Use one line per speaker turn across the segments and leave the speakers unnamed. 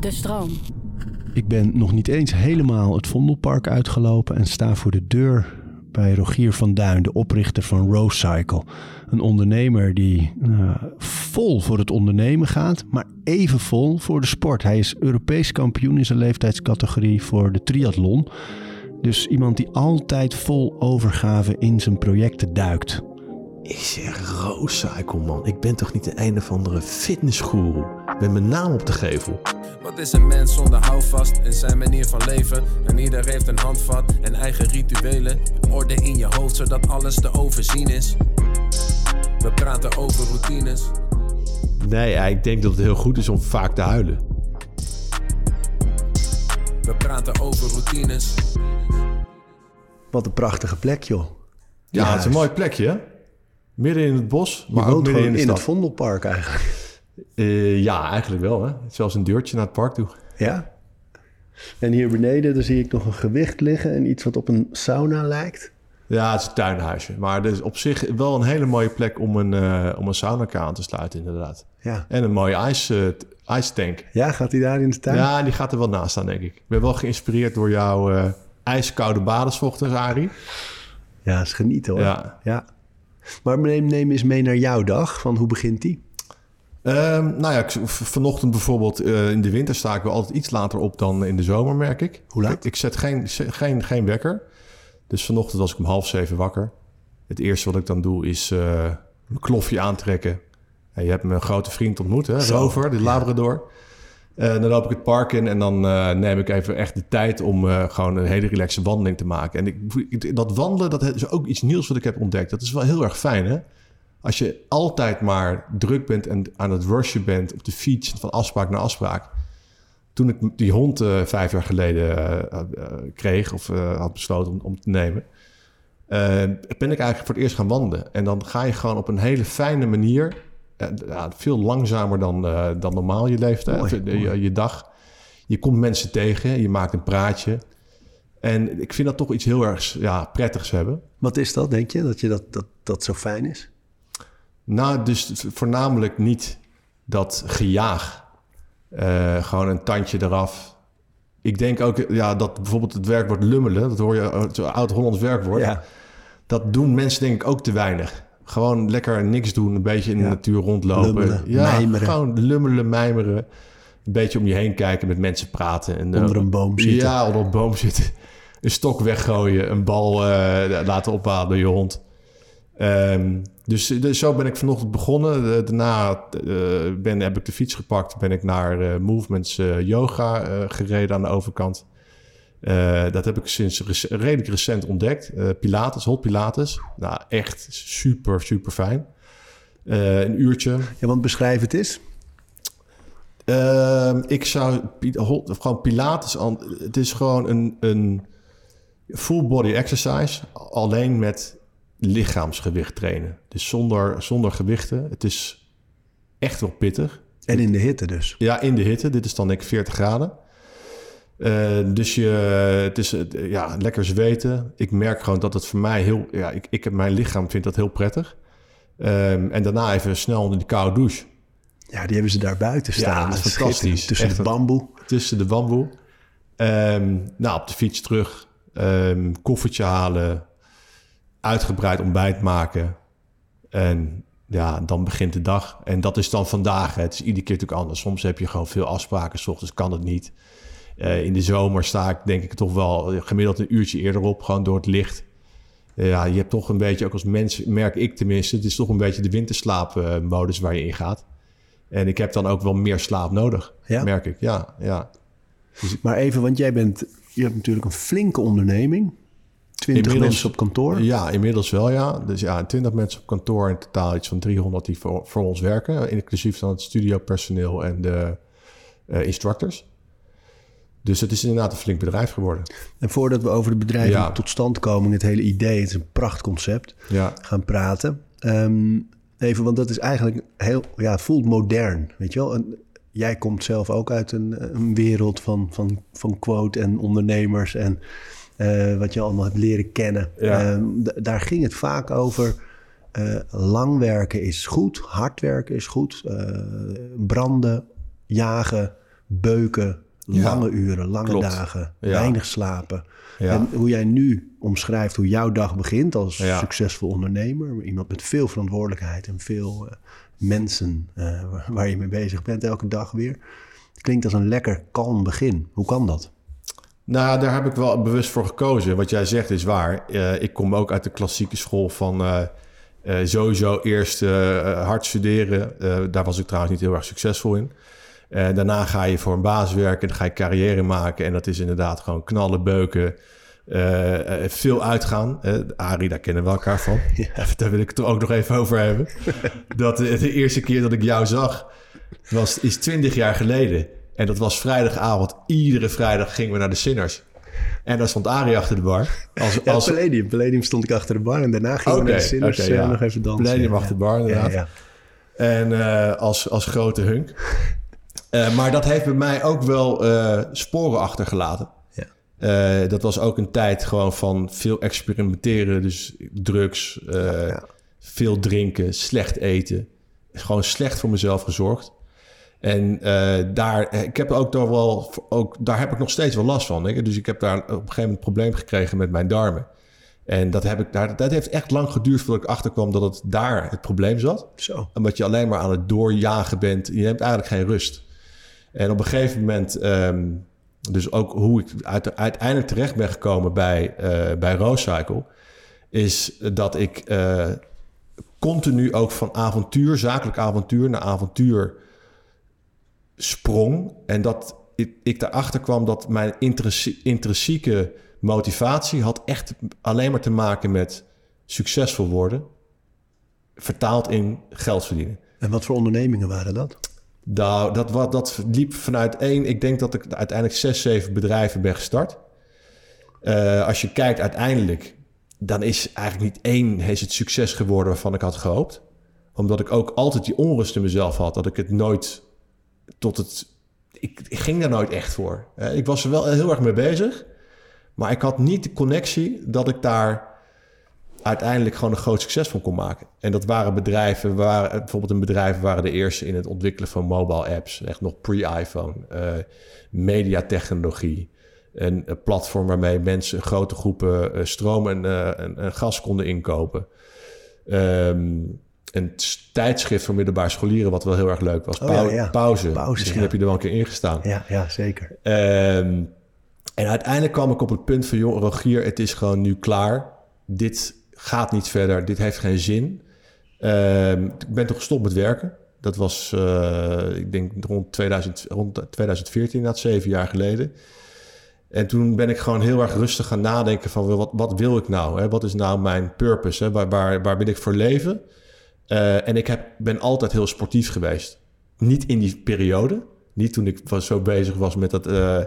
De stroom.
Ik ben nog niet eens helemaal het Vondelpark uitgelopen en sta voor de deur bij Rogier van Duin, de oprichter van Rowcycle. Een ondernemer die uh, vol voor het ondernemen gaat, maar even vol voor de sport. Hij is Europees kampioen in zijn leeftijdscategorie voor de triathlon. Dus iemand die altijd vol overgave in zijn projecten duikt.
Ik zeg Rowcycle man, ik ben toch niet de een of andere fitnessguru met mijn naam op de gevel.
Wat is een mens zonder houvast in zijn manier van leven? En ieder heeft een handvat en eigen rituelen. Orde in je hoofd zodat alles te overzien is. We praten over routines.
Nee, ik denk dat het heel goed is om vaak te huilen.
We praten over routines.
Wat een prachtige plek, joh.
Ja, het is een mooi plekje, hè? Midden in het bos,
maar
ook midden in
in,
de
in
stad.
het Vondelpark eigenlijk.
Eh, ja, eigenlijk wel, hè? Zelfs een deurtje naar het park toe.
Ja. En hier beneden, daar zie ik nog een gewicht liggen en iets wat op een sauna lijkt.
Ja, het is een tuinhuisje. Maar dus op zich wel een hele mooie plek om een, eh om een sauna aan te sluiten, inderdaad.
Ja.
En een mooie ijs, eh, ijstank.
Ja, gaat hij daar in de tuin?
Ja, die gaat er wel naast staan, denk ik. Ik ben wel geïnspireerd door jouw ijskoude baders 's ochtends, Arie.
Ja, is genieten hoor.
Ja.
ja. Maar neem, neem eens mee naar jouw dag. Van hoe begint die?
Ehm, nou ja, vanochtend bijvoorbeeld eh, in de winter sta ik wel altijd iets later op dan in de zomer, merk ik.
Hoe laat?
Ik, ik zet geen, geen, geen wekker. Dus vanochtend was ik om half zeven wakker. Het eerste wat ik dan doe is eh, mijn klofje aantrekken. En je hebt mijn grote vriend ontmoet, hè?
Zo,
Rover, de Labrador. Eh, dan loop ik het park in en dan neem ik even echt de tijd om gewoon een hele relaxe wandeling te maken. En ik- dat wandelen, dat is ook iets nieuws wat ik heb ontdekt. Dat is wel heel erg fijn, hè? Als je altijd maar druk bent en aan het rushen bent op de fiets van afspraak naar afspraak. Toen ik die hond eh, vijf jaar geleden eh, eh, kreeg of had besloten om, om te nemen, ben ik eigenlijk voor het eerst gaan wandelen. En dan ga je gewoon op een hele fijne manier, veel langzamer dan, dan normaal je leeft, hè,
Mooi,
of je, je, je dag. Je komt mensen tegen, je maakt een praatje. En ik vind dat toch iets heel erg ja, prettigs hebben.
Wat is dat, denk je? Dat je dat, dat, dat zo fijn is?
Nou, dus voornamelijk niet dat gejaag. Eh, gewoon een tandje eraf. Ik denk ook ja, dat bijvoorbeeld het werkwoord lummelen, dat hoor je, eh, zo'n oud-Hollands werkwoord.
Ja.
Dat doen mensen denk ik ook te weinig. Gewoon lekker niks doen, een beetje in de natuur rondlopen.
Lummelen,
ja,
mijmeren.
gewoon lummelen, mijmeren. Een beetje om je heen kijken, met mensen praten. En, eh,
Onder een boom zitten.
Ja, onder een boom zitten. Een stok weggooien, een bal eh, laten ophalen door je hond. Ehm, dus, dus zo ben ik vanochtend begonnen. Eh, daarna eh, ben, heb ik de fiets gepakt. Ben ik naar eh, Movements eh, Yoga eh, gereden aan de overkant. Eh, dat heb ik sinds rec- redelijk recent ontdekt. Eh, Pilates, hot Pilates. Nou, echt super, super fijn. Eh, een uurtje.
Ja, want beschrijf het eens.
Ehm, ik zou hot- gewoon Pilates. Het is gewoon een, een full body exercise. Alleen met lichaamsgewicht trainen. Dus zonder, zonder gewichten. Het is echt wel pittig.
En in de hitte dus.
Ja, in de hitte. Dit is dan denk ik 40 graden. Eh, dus je, het is ja, lekker zweten. Ik merk gewoon dat het voor mij heel... Ja, ik, ik, heb- mijn lichaam vindt dat heel prettig. Ehm, en daarna even snel onder die koude douche.
Ja, die hebben ze daar buiten staan.
dat is
is
fantastisch.
Tussen
Echt
de bamboe.
tussen de bamboe. Ehm, nou, op de fiets terug. Ehm, koffertje halen. Uitgebreid ontbijt maken. En ja, dan begint de dag. En dat is dan vandaag. hè. Het is iedere keer natuurlijk anders. Soms heb je gewoon veel afspraken. S ochtends kan het niet. Eh, in de zomer sta ik denk ik toch wel gemiddeld een uurtje eerder op. Gewoon door het licht. Eh, ja, je hebt toch een beetje, ook als mens merk ik tenminste... het is toch een beetje de winterslaapmodus waar je in gaat. En ik heb dan ook wel meer slaap nodig,
Ja?
merk ik. Ja, ja.
Maar even, want jij bent... Je hebt natuurlijk een flinke onderneming. Twintig
Inmiddels-
mensen op kantoor.
Ja, inmiddels wel, ja. Dus ja, 20 mensen op kantoor in totaal iets van 300 die voor, voor ons werken. Inclusief dan het studiopersoneel en de eh, instructors. Dus het is inderdaad een flink bedrijf geworden.
En voordat we over de bedrijven
Ja.
tot standkoming, het hele idee, het is een prachtconcept,
Ja,
gaan praten. Ehm, even, want dat is eigenlijk heel, ja, voelt modern, weet je wel. En jij komt zelf ook uit een, een wereld van, van, van quote en ondernemers en eh, wat je allemaal hebt leren kennen.
Ja.
Ehm, daar ging het vaak over. eh, lang werken is goed, hard werken is goed, eh, branden, jagen, beuken,
Ja,
lange uren, lange
klopt.
dagen,
Ja.
weinig slapen. En hoe jij nu omschrijft hoe jouw dag begint als succesvol ondernemer. Iemand met veel verantwoordelijkheid en veel mensen waar je mee bezig bent elke dag weer. Klinkt als een lekker kalm begin. Hoe kan dat?
Nou, daar heb ik wel bewust voor gekozen. Wat jij zegt is waar. Eh, ik kom ook uit de klassieke school van eh, eh, sowieso eerst hard studeren. Daar was ik trouwens niet heel erg succesvol in. Daarna ga je voor een baas werken en dan ga je carrière maken. En dat is inderdaad gewoon knallen, beuken, veel uitgaan. Arie, daar kennen we elkaar van. Daar wil ik het ook nog even over hebben. dat de, de eerste keer dat ik jou zag, was, is twintig jaar geleden. En dat was vrijdagavond. Iedere vrijdag gingen we naar de Sinners. En daar stond Arie achter de bar. Als,
Ja,
als,
Palladium. Palladium stond ik achter de bar en daarna gingen we
Oké,
naar de Sinners
oké,
eh,
ja.
nog even dansen.
Palladium achter de bar, inderdaad. En eh, als, als grote hunk. Eh, maar dat heeft bij mij ook wel sporen achtergelaten.
Ja.
Dat was ook een tijd gewoon van veel experimenteren. Dus drugs,
ja.
veel drinken, slecht eten. Gewoon slecht voor mezelf gezorgd. En eh, daar, ik heb ook daar wel, ook, daar heb ik nog steeds wel last van. Hè? Dus ik heb daar op een gegeven moment een probleem gekregen met mijn darmen. En dat, heb ik daar, dat heeft echt lang geduurd voordat ik achterkwam dat het daar het probleem zat
Zo.
omdat je alleen maar aan het doorjagen bent. Je hebt eigenlijk geen rust. En op een gegeven moment, ehm, dus ook hoe ik uit- uiteindelijk terecht ben gekomen bij, eh bij Rose Cycle, is dat ik eh, continu ook van avontuur, zakelijk avontuur naar avontuur sprong. En dat ik, ik daarachter kwam dat mijn intrinsie- intrinsieke motivatie had echt alleen maar te maken met succesvol worden vertaald in geld verdienen.
En wat voor ondernemingen waren dat?
Nou, dat, wat, dat liep vanuit één. Ik denk dat ik uiteindelijk zes, zeven bedrijven ben gestart. Eh, als je kijkt uiteindelijk, dan is eigenlijk niet één is het succes geworden waarvan ik had gehoopt. Omdat ik ook altijd die onrust in mezelf had. Dat ik het nooit tot het... Ik, ging daar nooit echt voor. Eh, ik was er wel heel erg mee bezig. Maar ik had niet de connectie dat ik daar uiteindelijk gewoon een groot succes van kon maken. En dat waren bedrijven, waren, bijvoorbeeld een bedrijf waren de eerste in het ontwikkelen van mobile apps, echt nog pre-iPhone, eh, mediatechnologie, een, een platform waarmee mensen grote groepen eh, stroom en, en, en gas konden inkopen. Ehm, een tijdschrift voor middelbare scholieren, wat wel heel erg leuk was.
Oh ja,
Pau-
ja.
Pauze.
Pauze,
Misschien
ja.
heb je er wel een keer ingestaan.
Ja, ja zeker.
Ehm, en uiteindelijk kwam ik op het punt van... joh, Rogier, het is gewoon nu klaar. Dit gaat niet verder. Dit heeft geen zin. Ehm, ik ben toch gestopt met werken. Dat was, eh, ik denk, rond, 2000, rond 2014, inderdaad, zeven jaar geleden. En toen ben ik gewoon heel erg rustig gaan nadenken van... wat, wat wil ik nou? Hè? Wat is nou mijn purpose? Hè? Waar, waar, waar wil ik voor leven? Eh, en ik heb, ben altijd heel sportief geweest. Niet in die periode. Niet toen ik was zo bezig was met het, eh,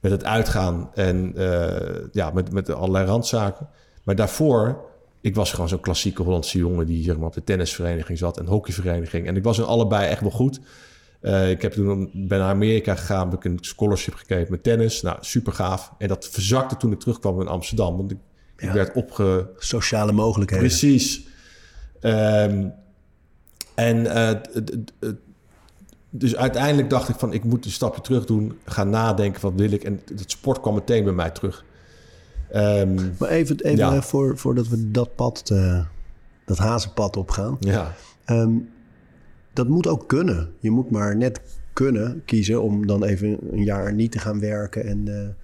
met het uitgaan en eh, ja, met, met allerlei randzaken. Maar daarvoor, ik was gewoon zo'n klassieke Hollandse jongen die zeg maar, op de tennisvereniging zat en hockeyvereniging. En ik was in allebei echt wel goed. Ik heb toen ben naar Amerika gegaan, heb ik een scholarship gekregen met tennis. Nou, super gaaf. En dat verzakte toen ik terugkwam in Amsterdam. Want ik, ik werd opge,
Sociale mogelijkheden.
Precies. Ehm, en eh, dus uiteindelijk dacht ik van ik moet een stapje terug doen, gaan nadenken wat wil ik. En dat sport kwam meteen bij mij terug. Ehm,
Maar even, even
Ja.
eh, voor, voordat we dat pad, eh, dat hazenpad opgaan.
ja,
Ehm, dat moet ook kunnen. Je moet maar net kunnen kiezen om dan even een jaar niet te gaan werken. En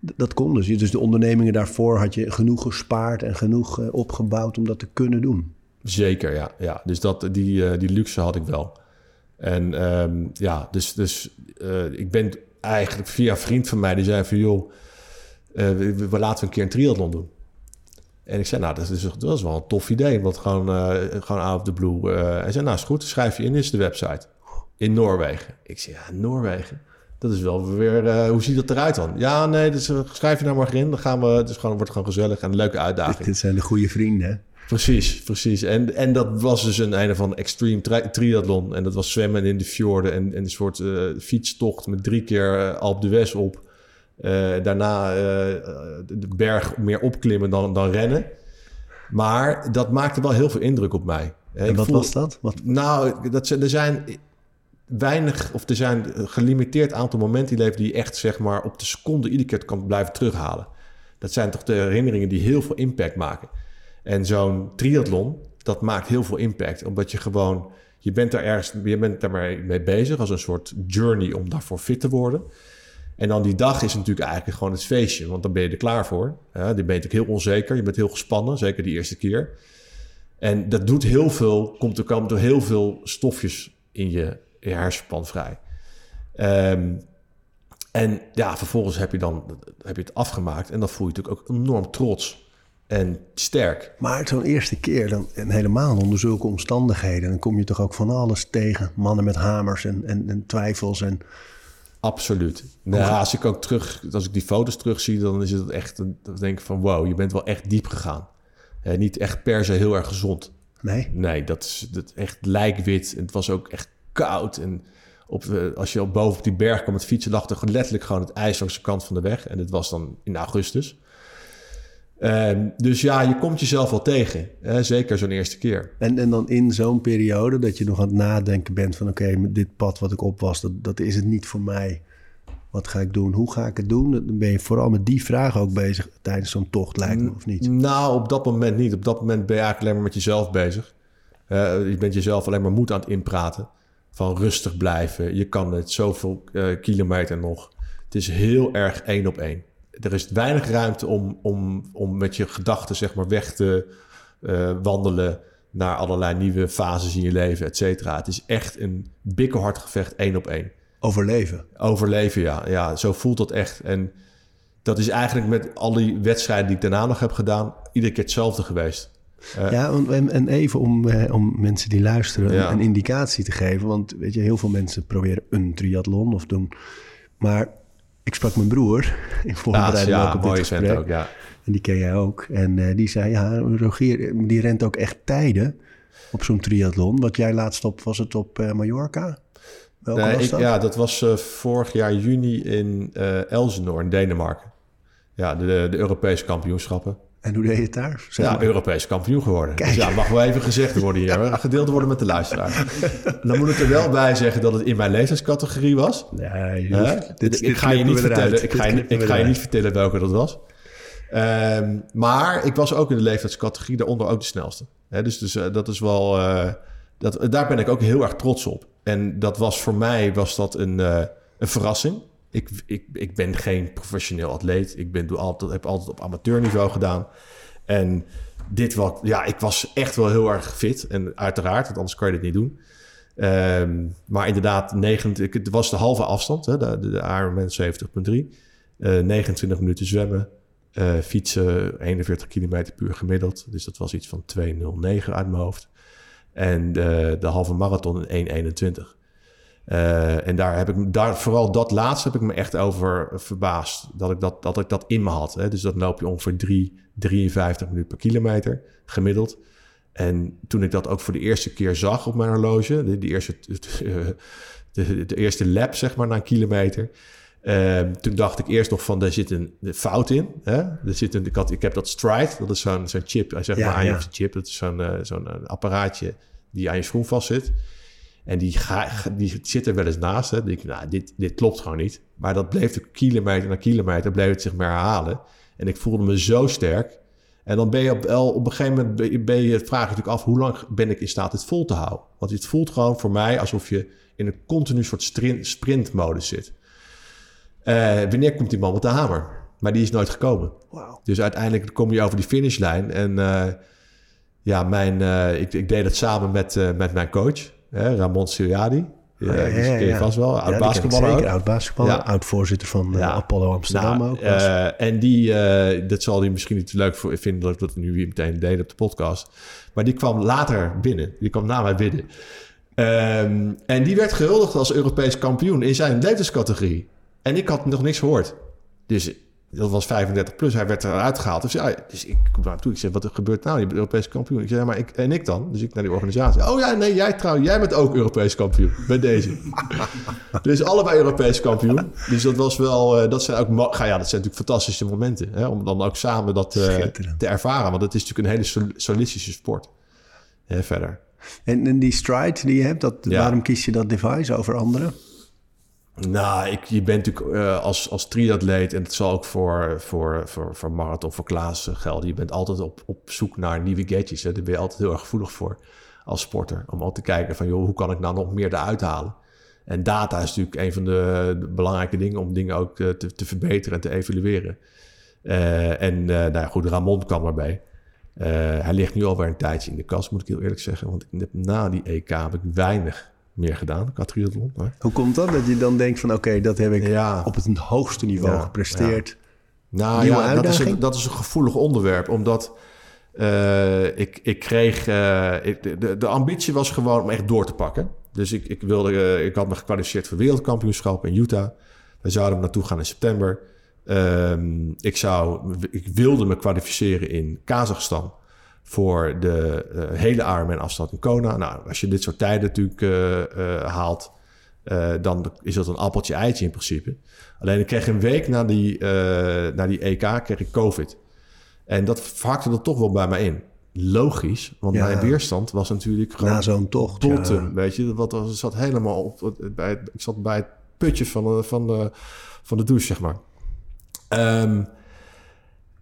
dat kon dus. Dus de ondernemingen daarvoor had je genoeg gespaard en genoeg opgebouwd om dat te kunnen doen.
Zeker. Ja, ja. Dus dat, die, eh, die luxe had ik wel. En ehm, ja, dus, dus eh, ik ben eigenlijk via een vriend van mij die zei van joh, eh, we, laten we een keer een triathlon doen. En ik zei, nou, dat is, wel een tof idee. Want gewoon, eh, gewoon out of the blue. hij zei, nou, is goed, schrijf je in, is de website. In Noorwegen. Ik zei, ja, Noorwegen? Dat is wel weer, hoe ziet dat eruit dan? Ja, nee, dus, schrijf je nou maar in. Dan gaan we, het is gewoon, wordt gewoon gezellig en een leuke uitdaging.
Dit zijn de goede vrienden.
Precies, precies. En, en dat was dus een einde van extreme tri- triathlon. En dat was zwemmen in de fjorden en, en een soort eh, fietstocht met drie keer eh, Alp de West op. Eh, daarna eh, de berg meer opklimmen dan, dan rennen. Maar dat maakte wel heel veel indruk op mij.
En
ik
wat
voel-
was dat? Wat,
Nou, dat, er zijn weinig, of er zijn een gelimiteerd aantal momenten in je leven die je echt zeg maar op de seconde iedere keer kan blijven terughalen. Dat zijn toch de herinneringen die heel veel impact maken. En zo'n triathlon, dat maakt heel veel impact, omdat je gewoon, je bent daar ergens, je bent daar mee bezig als een soort journey om daarvoor fit te worden. En dan die dag is natuurlijk eigenlijk gewoon het feestje, want dan ben je er klaar voor. Dan ben je natuurlijk heel onzeker, je bent heel gespannen, zeker die eerste keer. En dat doet heel veel, komt er komen er heel veel stofjes in je, in je hersenpan vrij. Ehm, en ja, vervolgens heb je dan heb je het afgemaakt en dan voel je natuurlijk ook enorm trots en sterk.
Maar zo'n eerste keer, dan, en helemaal onder zulke omstandigheden, dan kom je toch ook van alles tegen. Mannen met hamers en, en, en twijfels en...
Absoluut. Nou, als ik ook terug, als ik die foto's terugzie, dan is het echt, dan denk ik van wow, je bent wel echt diep gegaan. Eh, niet echt per se heel erg gezond.
Nee?
Nee, dat is dat echt lijkwit. En het was ook echt koud. En op, als je op boven op die berg kwam met fietsen, lag er letterlijk gewoon het ijs langs de kant van de weg. En dit was dan in augustus. Ehm, dus ja, je komt jezelf wel tegen. Hè? Zeker zo'n eerste keer.
En, en dan in zo'n periode dat je nog aan het nadenken bent van... oké, dit pad wat ik op was, dat, dat is het niet voor mij. Wat ga ik doen? Hoe ga ik het doen? Dan ben je vooral met die vraag ook bezig tijdens zo'n tocht, lijkt me, of niet?
Nou, op dat moment niet. Op dat moment ben je eigenlijk alleen maar met jezelf bezig. Uh, je bent jezelf alleen maar moed aan het inpraten. Van rustig blijven. Je kan het zoveel uh, kilometer nog. Het is heel erg één op één er is weinig ruimte om, om, om met je gedachten zeg maar, weg te uh, wandelen naar allerlei nieuwe fases in je leven, et cetera. Het is echt een bikkelhard gevecht, één op één.
Overleven.
Overleven, ja. ja. Zo voelt dat echt. En dat is eigenlijk met al die wedstrijden die ik daarna nog heb gedaan, iedere keer hetzelfde geweest.
Uh, ja, en, en even om, uh, om mensen die luisteren ja. een indicatie te geven. Want weet je, heel veel mensen proberen een triathlon of doen. Maar ik sprak mijn broer in voorbereiding
ja, op dit gesprek. Ook, ja.
En die ken jij ook. En uh, die zei, ja, Rogier, die rent ook echt tijden op zo'n triathlon. Wat jij laatst op, was het op uh, Mallorca?
Welke nee, was dat? Ik, ja, dat was uh, vorig jaar juni in Elsenor in Denemarken. Ja, de, de Europese kampioenschappen.
En hoe deed je het daar?
Zeg ja, maar. Europees kampioen geworden. Dus ja, mag wel even gezegd worden hier. Gedeeld worden met de luisteraar. Dan moet ik er wel bij zeggen dat het in mijn leeftijdscategorie was.
Nee,
dit, ik ga je niet vertellen. Ik ga, je, ik ga je niet vertellen welke dat was. Um, maar ik was ook in de leeftijdscategorie, daaronder ook de snelste. He, dus, dus uh, dat is wel. Uh, dat, daar ben ik ook heel erg trots op. En dat was voor mij was dat een, uh, een verrassing. Ik, ik, ik ben geen professioneel atleet. Ik ben, doe altijd, heb altijd op amateurniveau gedaan. En dit was, ja, ik was echt wel heel erg fit. En uiteraard, want anders kan je dit niet doen. Um, maar inderdaad, 29, het was de halve afstand, hè, de, de, Ironman 70.3. Uh, 29 minuten zwemmen, uh, fietsen 41 kilometer puur gemiddeld. Dus dat was iets van 2.09 uit mijn hoofd. En de, de halve marathon in 1.21. Uh, en daar heb ik daar, vooral dat laatste heb ik me echt over verbaasd. Dat ik dat, dat, ik dat in me had. Hè. Dus dat loop je ongeveer 3, 53 minuten per kilometer gemiddeld. En toen ik dat ook voor de eerste keer zag op mijn horloge, de, de eerste, de, de, eerste lap zeg maar na een kilometer. Uh, toen dacht ik eerst nog van, daar zit een fout in. Hè? Er zit een, ik, had, ik heb dat Stride, dat is zo'n zo'n chip, zeg ja, maar aan je ja. chip. Dat is zo'n uh, zo'n apparaatje die aan je schoen vast zit. En die, ga, die zit er wel eens naast. Hè. denk ik, nou, dit, dit klopt gewoon niet. Maar dat bleef de kilometer na kilometer, bleef het zich maar herhalen. En ik voelde me zo sterk. En dan ben je op, op een gegeven moment, ben je, vraag je natuurlijk af... hoe lang ben ik in staat dit vol te houden? Want het voelt gewoon voor mij alsof je in een continu soort sprintmodus zit. Uh, wanneer komt die man met de hamer? Maar die is nooit gekomen.
Wow.
Dus uiteindelijk kom je over die finishlijn. En uh, ja, mijn, uh, ik, ik, deed het samen met, met mijn coach... Hè, Ramon Siriadi. Ja, oh, ja, ja, ja, ken je vast wel. Oud basketballer
Zeker, oud basketballer. Oud voorzitter van uh, Apollo Amsterdam nou, ook.
Uh, en die, uh, dat zal hij misschien niet leuk voor vinden dat ik dat nu weer meteen deed op de podcast. Maar die kwam later binnen. Die kwam na mij binnen. Um, en die werd gehuldigd als Europees kampioen in zijn leeftijdscategorie. En ik had nog niks gehoord. Dus dat was 35 plus. Hij werd eruit gehaald. Dus, ja, dus ik kom naar toe. Ik zeg, wat er gebeurt nou? Je bent Europees kampioen. Ik zeg, ja, maar ik, en ik dan? Dus ik naar die organisatie. Oh ja, nee, jij trouwens. Jij bent ook Europees kampioen. Bij deze. dus allebei Europees kampioen. Dus dat was wel... Uh, dat zijn ook... Ja, dat zijn natuurlijk fantastische momenten. Hè, om dan ook samen dat uh, te ervaren. Want het is natuurlijk een hele solistische sport. Hè, verder.
En, en die stride die je hebt, dat,
Ja.
waarom kies je dat device over andere?
Nou, ik, je bent natuurlijk eh, als, als triatleet, en het zal ook voor, voor, voor, voor marathon, voor Klaas eh, gelden. Je bent altijd op, op zoek naar nieuwe gadgets. Hè. Daar ben je altijd heel erg gevoelig voor als sporter. Om altijd te kijken van, joh, hoe kan ik nou nog meer eruit halen? En data is natuurlijk een van de, belangrijke dingen om dingen ook eh, te, te verbeteren en te evalueren. En nou ja, goed, Ramon kwam erbij. Hij ligt nu alweer een tijdje in de kast, moet ik heel eerlijk zeggen. Want na die EK heb ik weinig meer gedaan qua triathlon. Maar
Hoe komt dat? Dat je dan denkt van oké, dat heb ik
Ja.
op het hoogste niveau
Ja,
gepresteerd.
Nou
Nieuwe
ja, dat is, een, dat is een gevoelig onderwerp, omdat eh, ik, ik kreeg... eh, ik, de- de, de ambitie was gewoon om echt door te pakken. Dus ik, ik, wilde, eh, ik had me gekwalificeerd voor wereldkampioenschap in Utah. We zouden naartoe gaan in september. Ehm, ik, zou, ik wilde me kwalificeren in Kazachstan voor de eh, hele Ironman afstand in Kona. Nou, als je dit soort tijden natuurlijk eh, eh, haalt, dan is dat een appeltje eitje in principe. Alleen ik kreeg een week na die, na die EK kreeg ik COVID. En dat hakte er toch wel bij mij in. Logisch, want
Ja.
mijn weerstand was natuurlijk gewoon
Na zo'n tocht.
botten,
ja.
weet je. Wat er zat helemaal op, bij het, ik zat bij het putje van de, van de, van de douche, zeg maar. Ehm,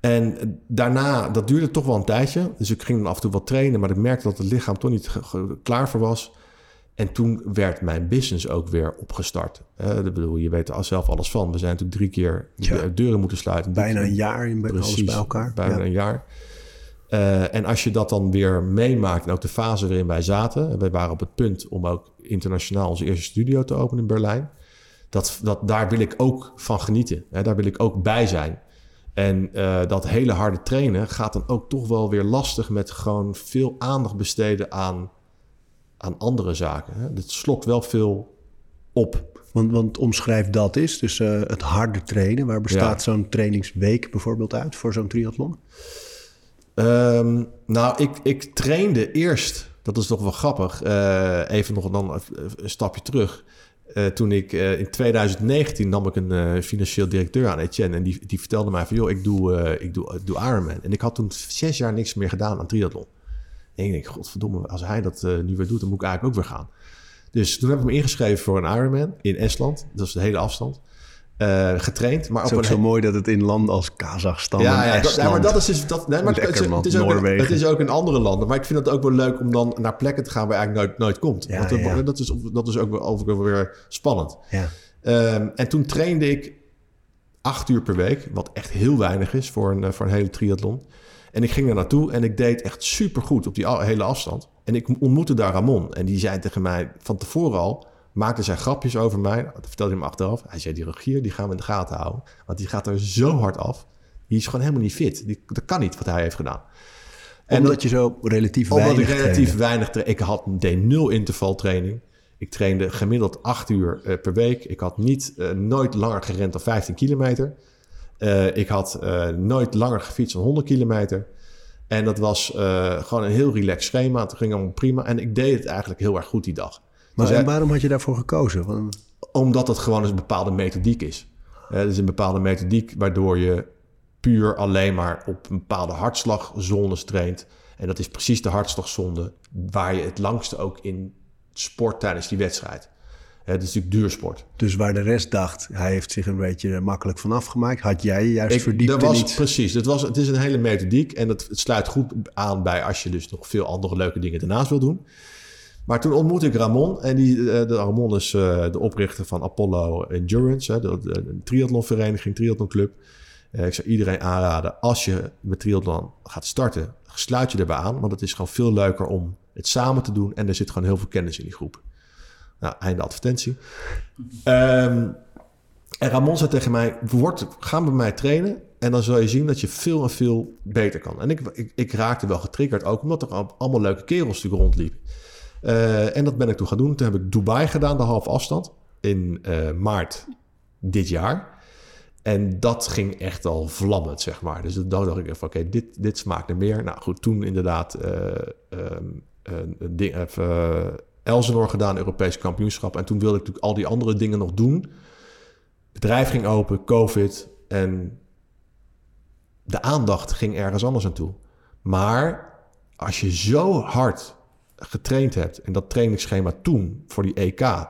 en daarna, dat duurde toch wel een tijdje. Dus ik ging dan af en toe wat trainen, maar ik merkte dat het lichaam toch niet klaar voor was. En toen werd mijn business ook weer opgestart. Eh, ik bedoel, je weet er zelf alles van. We zijn natuurlijk drie keer
Ja.
de deuren moeten sluiten.
Bijna een jaar in alles
Precies,
bij elkaar.
Bijna
Ja.
een jaar. Eh, en als je dat dan weer meemaakt, en ook de fase waarin wij zaten, en wij waren op het punt om ook internationaal onze eerste studio te openen in Berlijn. Dat, dat, daar wil ik ook van genieten. Hè, daar wil ik ook bij zijn. En eh, dat hele harde trainen gaat dan ook toch wel weer lastig met gewoon veel aandacht besteden aan, aan andere zaken. Hè. Dat slokt wel veel op.
Want, want omschrijf dat is, dus eh, het harde trainen. Waar bestaat zo'n trainingsweek bijvoorbeeld uit voor zo'n triathlon?
Ehm, nou, ik, ik trainde eerst, dat is toch wel grappig, eh, even nog dan een, een stapje terug. Eh, toen ik eh, in 2019 nam ik een eh, financieel directeur aan, Etienne, en die, die vertelde mij van, joh, ik doe, ik doe, ik doe Ironman. En ik had toen zes jaar niks meer gedaan aan triathlon. En ik denk, godverdomme, als hij dat nu weer doet, dan moet ik eigenlijk ook weer gaan. Dus toen heb ik me ingeschreven voor een Ironman in Estland. Dat is de hele afstand. Eh, getraind, maar
Het is ook zo mooi dat het in landen als Kazachstan
ja, ja, maar dat is dus... Dat, nee, maar het,
Lekker,
is,
man.
het, is ook in,
Noorwegen.
het is ook in andere landen. Maar ik vind het ook wel leuk om dan naar plekken te gaan waar je eigenlijk nooit, nooit komt.
Ja,
Want dat-
ja.
Dat, is, dat is ook wel, ook wel weer spannend.
Ja.
Ehm, en toen trainde ik acht uur per week, wat echt heel weinig is voor een, eh, voor een hele triathlon. En ik ging er naartoe en ik deed echt supergoed op die hele afstand. En ik ontmoette daar Ramon. En die zei tegen mij van tevoren al, maakte zij grapjes over mij. Dat vertelde hij me achteraf. Hij zei, die regier, die gaan we in de gaten houden. Want die gaat er zo hard af. Die is gewoon helemaal niet fit. Die, dat kan niet wat hij heeft gedaan. En
Omdat je zo relatief
omdat
weinig
ik relatief weinig Ik had deed nul intervaltraining. Ik trainde gemiddeld acht uur eh, per week. Ik had niet, eh, nooit langer gerend dan 15 kilometer. Eh, ik had nooit langer gefietst dan 100 kilometer. En dat was gewoon een heel relaxed schema. Het ging allemaal prima. En ik deed het eigenlijk heel erg goed die dag.
Maar en waarom had je daarvoor gekozen? Want-
omdat het gewoon een bepaalde methodiek is. Het is een bepaalde methodiek waardoor je puur alleen maar op een bepaalde hartslagzones traint. En dat is precies de hartslagzone waar je het langste ook in sport tijdens die wedstrijd. Het is natuurlijk duursport.
Dus waar de rest dacht, hij heeft zich een beetje makkelijk vanaf gemaakt, had jij je juist
Ik-
verdiept
dat
in
was. Precies, het, was, het is een hele methodiek en het sluit goed aan bij als je dus nog veel andere leuke dingen daarnaast wil doen. Maar toen ontmoette ik Ramon en die, eh, de Ramon is eh, de oprichter van Apollo Endurance, hè, de, de, triathlonvereniging, triathlonclub. Eh, ik zou iedereen aanraden, als je met triathlon gaat starten, sluit je erbij aan, want het is gewoon veel leuker om het samen te doen en er zit gewoon heel veel kennis in die groep. Nou, einde advertentie. Ehm, en Ramon zei tegen mij, word, ga bij mij trainen en dan zul je zien dat je veel en veel beter kan. En ik, ik, ik raakte wel getriggerd ook, omdat er al- allemaal leuke kerels natuurlijk rondliepen. Eh, en dat ben ik toen gaan doen. Toen heb ik Dubai gedaan, de halve afstand, in eh, maart dit jaar. En dat ging echt al vlammend, zeg maar. Dus dan dacht ik van, oké, dit, dit smaakt er meer. Nou goed, toen inderdaad eh ehm, ding, even, Elsenor gedaan, Europees kampioenschap. En toen wilde ik natuurlijk al die andere dingen nog doen. Bedrijf ging open, COVID. En de aandacht ging ergens anders naartoe. Maar als je zo hard getraind hebt en dat trainingsschema toen voor die EK,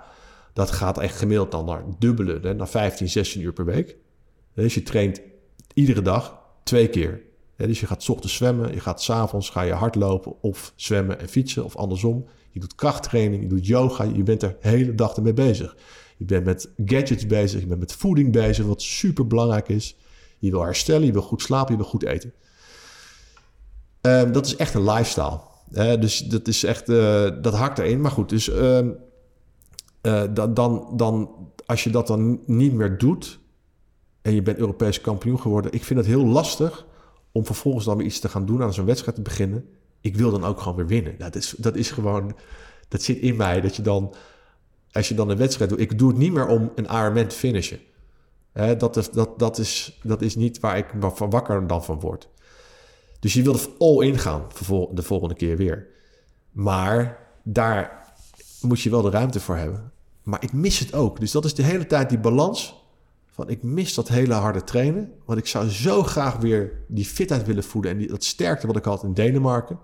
dat gaat echt gemiddeld dan naar dubbele, hè, naar 15, 16 uur per week. Dus je traint iedere dag twee keer. Dus je gaat ochtends zwemmen, je gaat s'avonds ga je hardlopen of zwemmen en fietsen of andersom. Je doet krachttraining, je doet yoga, je bent er de hele dag ermee bezig. Je bent met gadgets bezig, je bent met voeding bezig, wat super belangrijk is. Je wil herstellen, je wil goed slapen, je wil goed eten. Ehm, dat is echt een lifestyle. Dus dat is echt, uh, dat hakt erin. Maar goed, dus uh, uh, dan, dan, dan, als je dat dan niet meer doet en je bent Europees kampioen geworden, ik vind het heel lastig om vervolgens dan weer iets te gaan doen aan zo'n wedstrijd te beginnen. Ik wil dan ook gewoon weer winnen. Dat, is, dat is gewoon, dat zit in mij. Dat je dan, als je dan een wedstrijd doet, ik doe het niet meer om een Ironman te finishen. Dat, is, dat, dat, is, dat is niet waar ik van wakker dan van word. Dus je wil er all in gaan de volgende keer weer. Maar daar moet je wel de ruimte voor hebben. Maar ik mis het ook. Dus dat is de hele tijd die balans van ik mis dat hele harde trainen. Want ik zou zo graag weer die fitheid willen voeden. En die, dat sterkte wat ik had in Denemarken.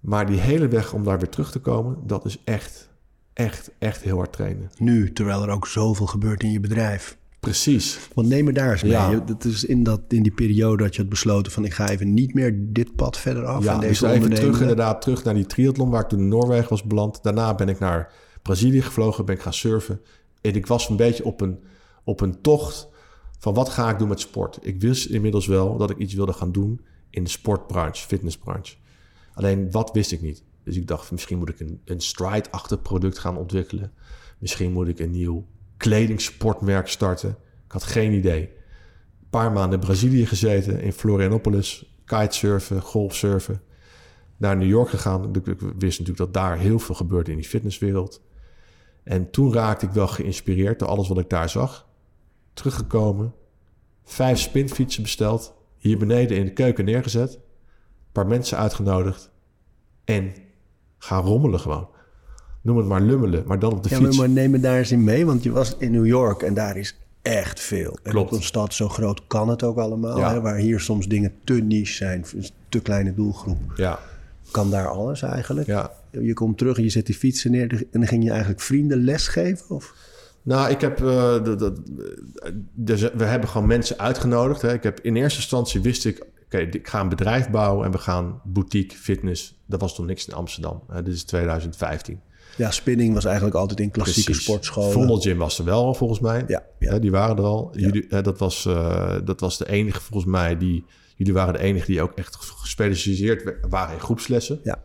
Maar die hele weg om daar weer terug te komen, dat is echt, echt, echt heel hard trainen.
Nu, terwijl er ook zoveel gebeurt in je bedrijf.
Precies.
Want neem me daar eens mee. Ja. Dat is in, dat, in die periode dat je had besloten van... ik ga even niet meer dit pad verder af.
Ja,
deze
dus even terug inderdaad terug naar die triathlon... waar ik toen in Noorwegen was beland. Daarna ben ik naar Brazilië gevlogen, ben ik gaan surfen. En ik was een beetje op een, op een tocht van wat ga ik doen met sport. Ik wist inmiddels wel dat ik iets wilde gaan doen in de sportbranche, fitnessbranche. Alleen wat wist ik niet. Dus ik dacht, misschien moet ik een, een stride-achtig product gaan ontwikkelen. Misschien moet ik een nieuw kledingsportmerk starten. Ik had geen idee. Een paar maanden in Brazilië gezeten, in Florianopolis, kitesurfen, golfsurfen. Naar New York gegaan. Ik wist natuurlijk dat daar heel veel gebeurde in die fitnesswereld. En toen raakte ik wel geïnspireerd door alles wat ik daar zag. Teruggekomen, vijf spinfietsen besteld, hier beneden in de keuken neergezet, een paar mensen uitgenodigd en gaan rommelen gewoon. Noem het maar lummelen, maar dan op de
ja,
fiets.
Maar neem me daar eens in mee, want je was in New York en daar is echt veel. En
Klopt.
op een stad zo groot kan het ook allemaal.
Ja.
Hè, waar hier soms dingen te niche zijn, een te kleine doelgroep.
Ja,
Kan daar alles eigenlijk.
ja.
Je komt terug en je zet die fietsen neer en dan ging je eigenlijk vrienden lesgeven? Of?
Nou, ik heb. eh, dat- dat- dus we hebben gewoon mensen uitgenodigd. Hè. Ik heb in eerste instantie wist ik. Oké, ik ga een bedrijf bouwen en we gaan boutique, fitness. Dat was toen niks in Amsterdam. Hè. Dit is 2015.
Ja, spinning was eigenlijk altijd in klassieke
Precies.
sportscholen.
Vondel Gym was er wel volgens mij.
Ja,
die waren er al. Jullie, hè, dat, was, eh, dat was de enige volgens mij die. Jullie waren de enige die ook echt gespecialiseerd waren in groepslessen.
Ja,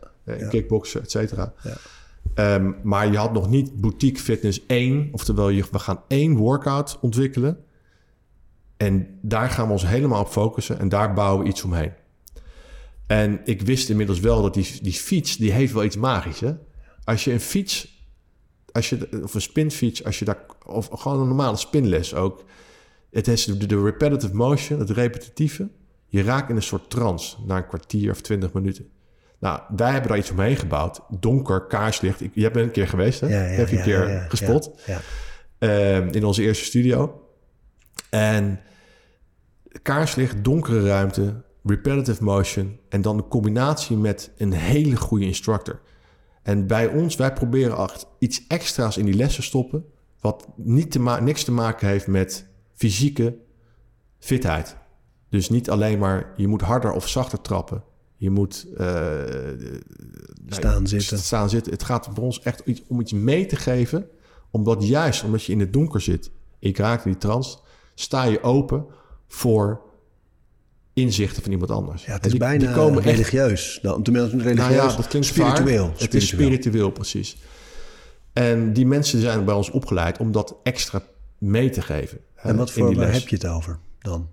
kickboksen, et cetera.
Ja.
Ehm, maar je had nog niet boutique fitness 1. Oftewel, je, we gaan één workout ontwikkelen. En daar gaan we ons helemaal op focussen. En daar bouwen we iets omheen. En ik wist inmiddels wel dat die, die fiets, die heeft wel iets magisch. Hè? Als je een fiets, als je, of een spinfiets, als je daar, of gewoon een normale spinles ook. Het is de, de repetitive motion, het repetitieve. Je raakt in een soort trance na een kwartier of twintig minuten. Nou, wij hebben daar iets omheen gebouwd. Donker, kaarslicht. Ik, jij bent een keer geweest, hè?
Ja, ja,
Heb je een
ja,
keer gespot. Ehm, in onze eerste studio. En kaarslicht, donkere ruimte, repetitive motion... en dan de combinatie met een hele goede instructor. En bij ons, wij proberen echt iets extra's in die lessen stoppen... wat niet te niks te maken heeft met fysieke fitheid. Dus niet alleen maar, je moet harder of zachter trappen. Je moet... eh, nou,
Staan zitten.
Staan zitten. Het gaat bij ons echt iets, om iets mee te geven. Omdat juist omdat je in het donker zit, ik raak in die trance, sta je open voor inzichten van iemand anders.
Ja, het is
die-
bijna
die komen echt
religieus. Dan, tenminste, religieus.
nou ja, dat klinkt
spiritueel.
Het is spiritueel, precies. En die mensen zijn bij ons opgeleid om dat extra mee te geven. hè,
En wat voor, waar heb je het over dan?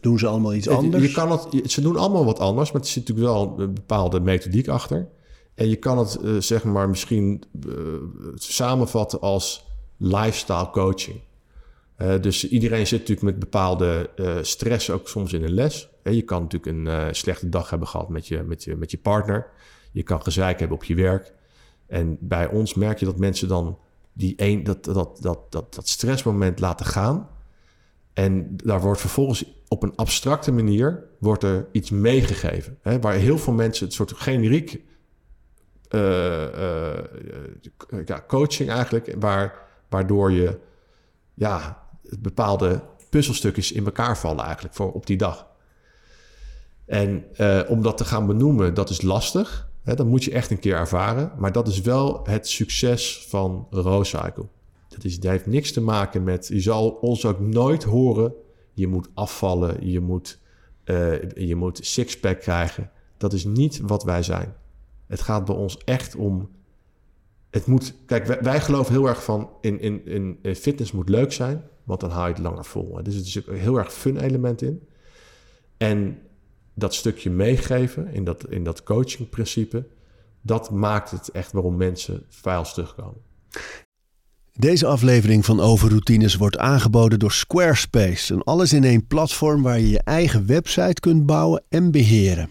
Doen ze allemaal iets anders?
Je kan het, ze doen allemaal wat anders, maar er zit natuurlijk wel een bepaalde methodiek achter. En je kan het eh, zeg maar misschien eh, samenvatten als lifestyle coaching. Eh, dus iedereen zit natuurlijk met bepaalde eh, stress ook soms in een les. Je kan natuurlijk een eh, slechte dag hebben gehad met je, met, je, met je partner. Je kan gezeik hebben op je werk. En bij ons merk je dat mensen dan die een, dat, dat, dat, dat, dat stressmoment laten gaan. En daar wordt vervolgens op een abstracte manier wordt er iets meegegeven. Hè, waar heel veel mensen het soort generiek ja, coaching eigenlijk, waar, waardoor je ja, bepaalde puzzelstukjes in elkaar vallen eigenlijk voor op die dag. En uh, om dat te gaan benoemen, dat is lastig. Hè, dat moet je echt een keer ervaren. Maar dat is wel het succes van Roadcycle. Dat, is, dat heeft niks te maken met... Je zal ons ook nooit horen... je moet afvallen, je moet, uh, je moet sixpack krijgen. Dat is niet wat wij zijn. Het gaat bij ons echt om... Het moet, kijk, wij, wij geloven heel erg van... In, in, in fitness moet leuk zijn, want dan hou je het langer vol. Dus er zit een heel erg fun element in. En dat stukje meegeven in dat, in dat coachingprincipe, dat maakt het echt waarom mensen vuils terugkomen.
Deze aflevering van Overroutines wordt aangeboden door Squarespace. Een alles-in-één platform waar je je eigen website kunt bouwen en beheren.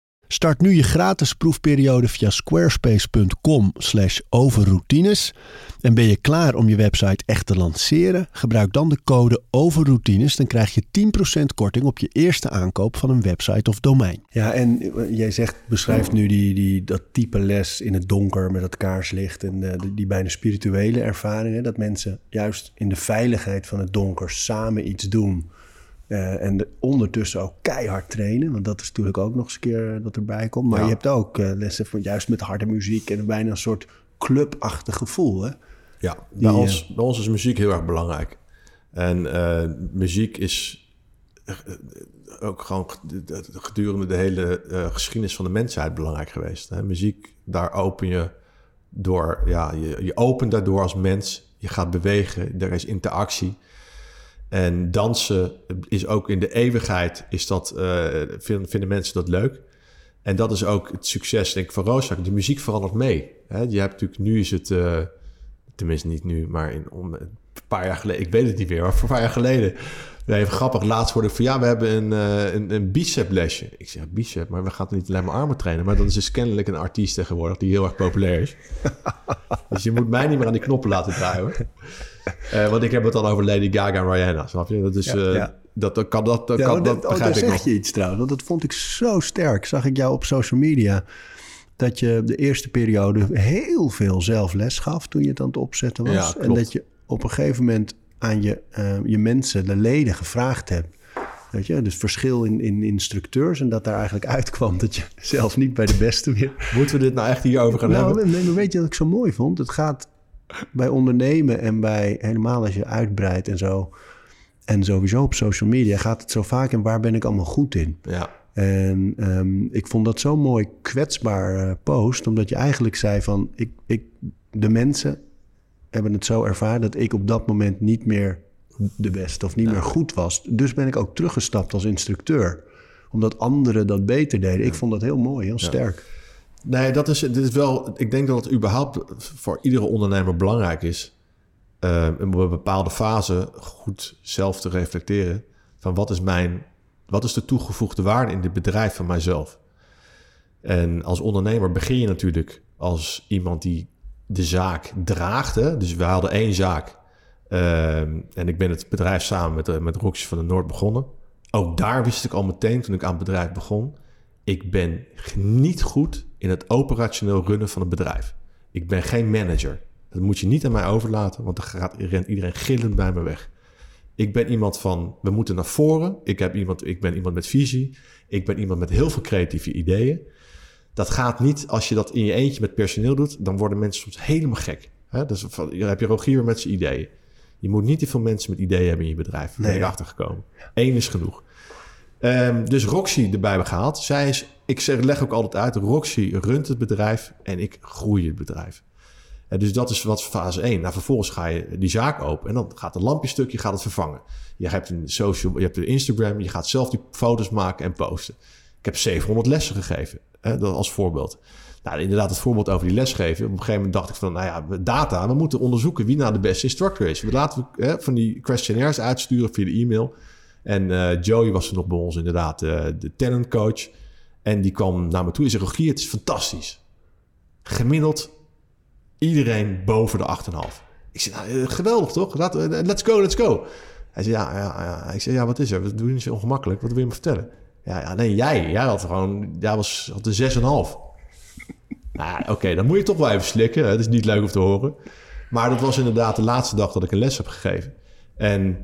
Start nu je gratis proefperiode via squarespace.com/overroutines. En ben je klaar om je website echt te lanceren? Gebruik dan de code overroutines. Dan krijg je 10% korting op je eerste aankoop van een website of domein. Ja, en eh, jij zegt, beschrijft nu die, die, dat type les in het donker met dat kaarslicht en de, die bijna spirituele ervaringen. Dat mensen juist in de veiligheid van het donker samen iets doen uh, en ondertussen ook keihard trainen. Want dat is natuurlijk ook nog eens een keer dat erbij komt. Maar je hebt ook uh, lessen van juist met harde muziek en bijna een soort clubachtig gevoel. Hè?
Ja, bij, ons, bij ons is muziek heel erg belangrijk. En muziek is ook gewoon gedurende de hele geschiedenis van de mensheid belangrijk geweest. Hè? Muziek, daar open je door, ja, je, je opent daardoor als mens. Je gaat bewegen, er is interactie. En dansen is ook in de eeuwigheid, is dat, uh, vinden, vinden, mensen dat leuk. En dat is ook het succes, denk ik, van Roosak. De muziek verandert mee. Hè? Je hebt natuurlijk, nu is het, uh, tenminste niet nu, maar in, om, een paar jaar geleden, ik weet het niet meer, maar voor een paar jaar geleden. Even grappig, laatst hoorde ik van ja, we hebben een, uh, een, een bicep lesje. Ik zeg bicep, maar we gaan niet alleen maar armen trainen. Maar dat is dus kennelijk een artiest tegenwoordig die heel erg populair is. dus je moet mij niet meer aan die knoppen laten draaien hoor. Uh, want ik heb het dan over Lady Gaga en Rihanna, snap je? Dat is... Uh, ja. Dat, dat kan dat, dat, ja, kan, dat,
dat oh, zeg nog. je iets trouwens, want dat vond ik zo sterk. Zag ik jou op social media dat je de eerste periode heel veel zelf les gaf toen je het aan het opzetten was. Ja, en dat je op een gegeven moment aan je, uh, je mensen, de leden, gevraagd hebt. Weet je, dus verschil in, in instructeurs en dat daar eigenlijk uitkwam dat je zelf niet bij de beste weer.
Moeten we dit nou echt hierover gaan nou, hebben?
Nee, maar weet je wat ik zo mooi vond? Het gaat bij ondernemen en bij helemaal als je uitbreidt en zo. En sowieso op social media gaat het zo vaak in waar ben ik allemaal goed in.
Ja.
En um, ik vond dat zo mooi kwetsbaar uh, post, omdat je eigenlijk zei van ik, ik, de mensen hebben het zo ervaren dat ik op dat moment niet meer de beste of niet meer goed was. Dus ben ik ook teruggestapt als instructeur, omdat anderen dat beter deden. Ja. Ik vond dat heel mooi, heel sterk.
Nee, dat is, dit is wel. Ik denk dat het überhaupt voor iedere ondernemer belangrijk is. Uh, een bepaalde fase goed zelf te reflecteren. Van wat is mijn. Wat is de toegevoegde waarde in dit bedrijf van mijzelf? En als ondernemer begin je natuurlijk als iemand die de zaak draagt. Hè? Dus we hadden één zaak. Uh, en ik ben het bedrijf samen met, met Roxy van de Noord begonnen. Ook daar wist ik al meteen toen ik aan het bedrijf begon ik ben niet goed in het operationeel runnen van een bedrijf. Ik ben geen manager. Dat moet je niet aan mij overlaten, want dan gaat iedereen gillend bij me weg. Ik ben iemand van, we moeten naar voren. Ik, heb iemand, ik ben iemand met visie. Ik ben iemand met heel veel creatieve ideeën. Dat gaat niet als je dat in je eentje met personeel doet. Dan worden mensen soms helemaal gek. Dus dan heb je Rogier met zijn ideeën. Je moet niet te veel mensen met ideeën hebben in je bedrijf. Daar ben ik achtergekomen. Eén is genoeg. Um, dus Roxy erbij gehaald. Zij is, ik zeg, leg ook altijd uit, Roxy runt het bedrijf en ik groei het bedrijf. Dus dat is wat fase 1. Nou, vervolgens ga je die zaak open en dan gaat een lampjestukje gaat het vervangen. Je hebt een social, je hebt een Instagram, je gaat zelf die foto's maken en posten. Ik heb 700 lessen gegeven, hè, als voorbeeld. Nou, inderdaad, het voorbeeld over die lesgeven. Op een gegeven moment dacht ik van, nou ja, data. We moeten onderzoeken wie nou de beste instructor is. We laten we hè, van die questionnaires uitsturen via de e-mail. En eh, Joey was er nog bij ons inderdaad, uh, de talent coach. En die kwam naar me toe en zei, Rogier, het is fantastisch. Gemiddeld iedereen boven de 8,5. Ik zei, nou, geweldig toch? let's go, let's go. Hij zei, ja, ja, ja. Ik zei, ja, wat is er? We doen niet zo ongemakkelijk. Wat wil je me vertellen? Ja, ja nee, jij. Jij had gewoon, jij was, had een 6,5. Nou, oké, dan moet je toch wel even slikken. Het is niet leuk om te horen. Maar dat was inderdaad de laatste dag dat ik een les heb gegeven. En,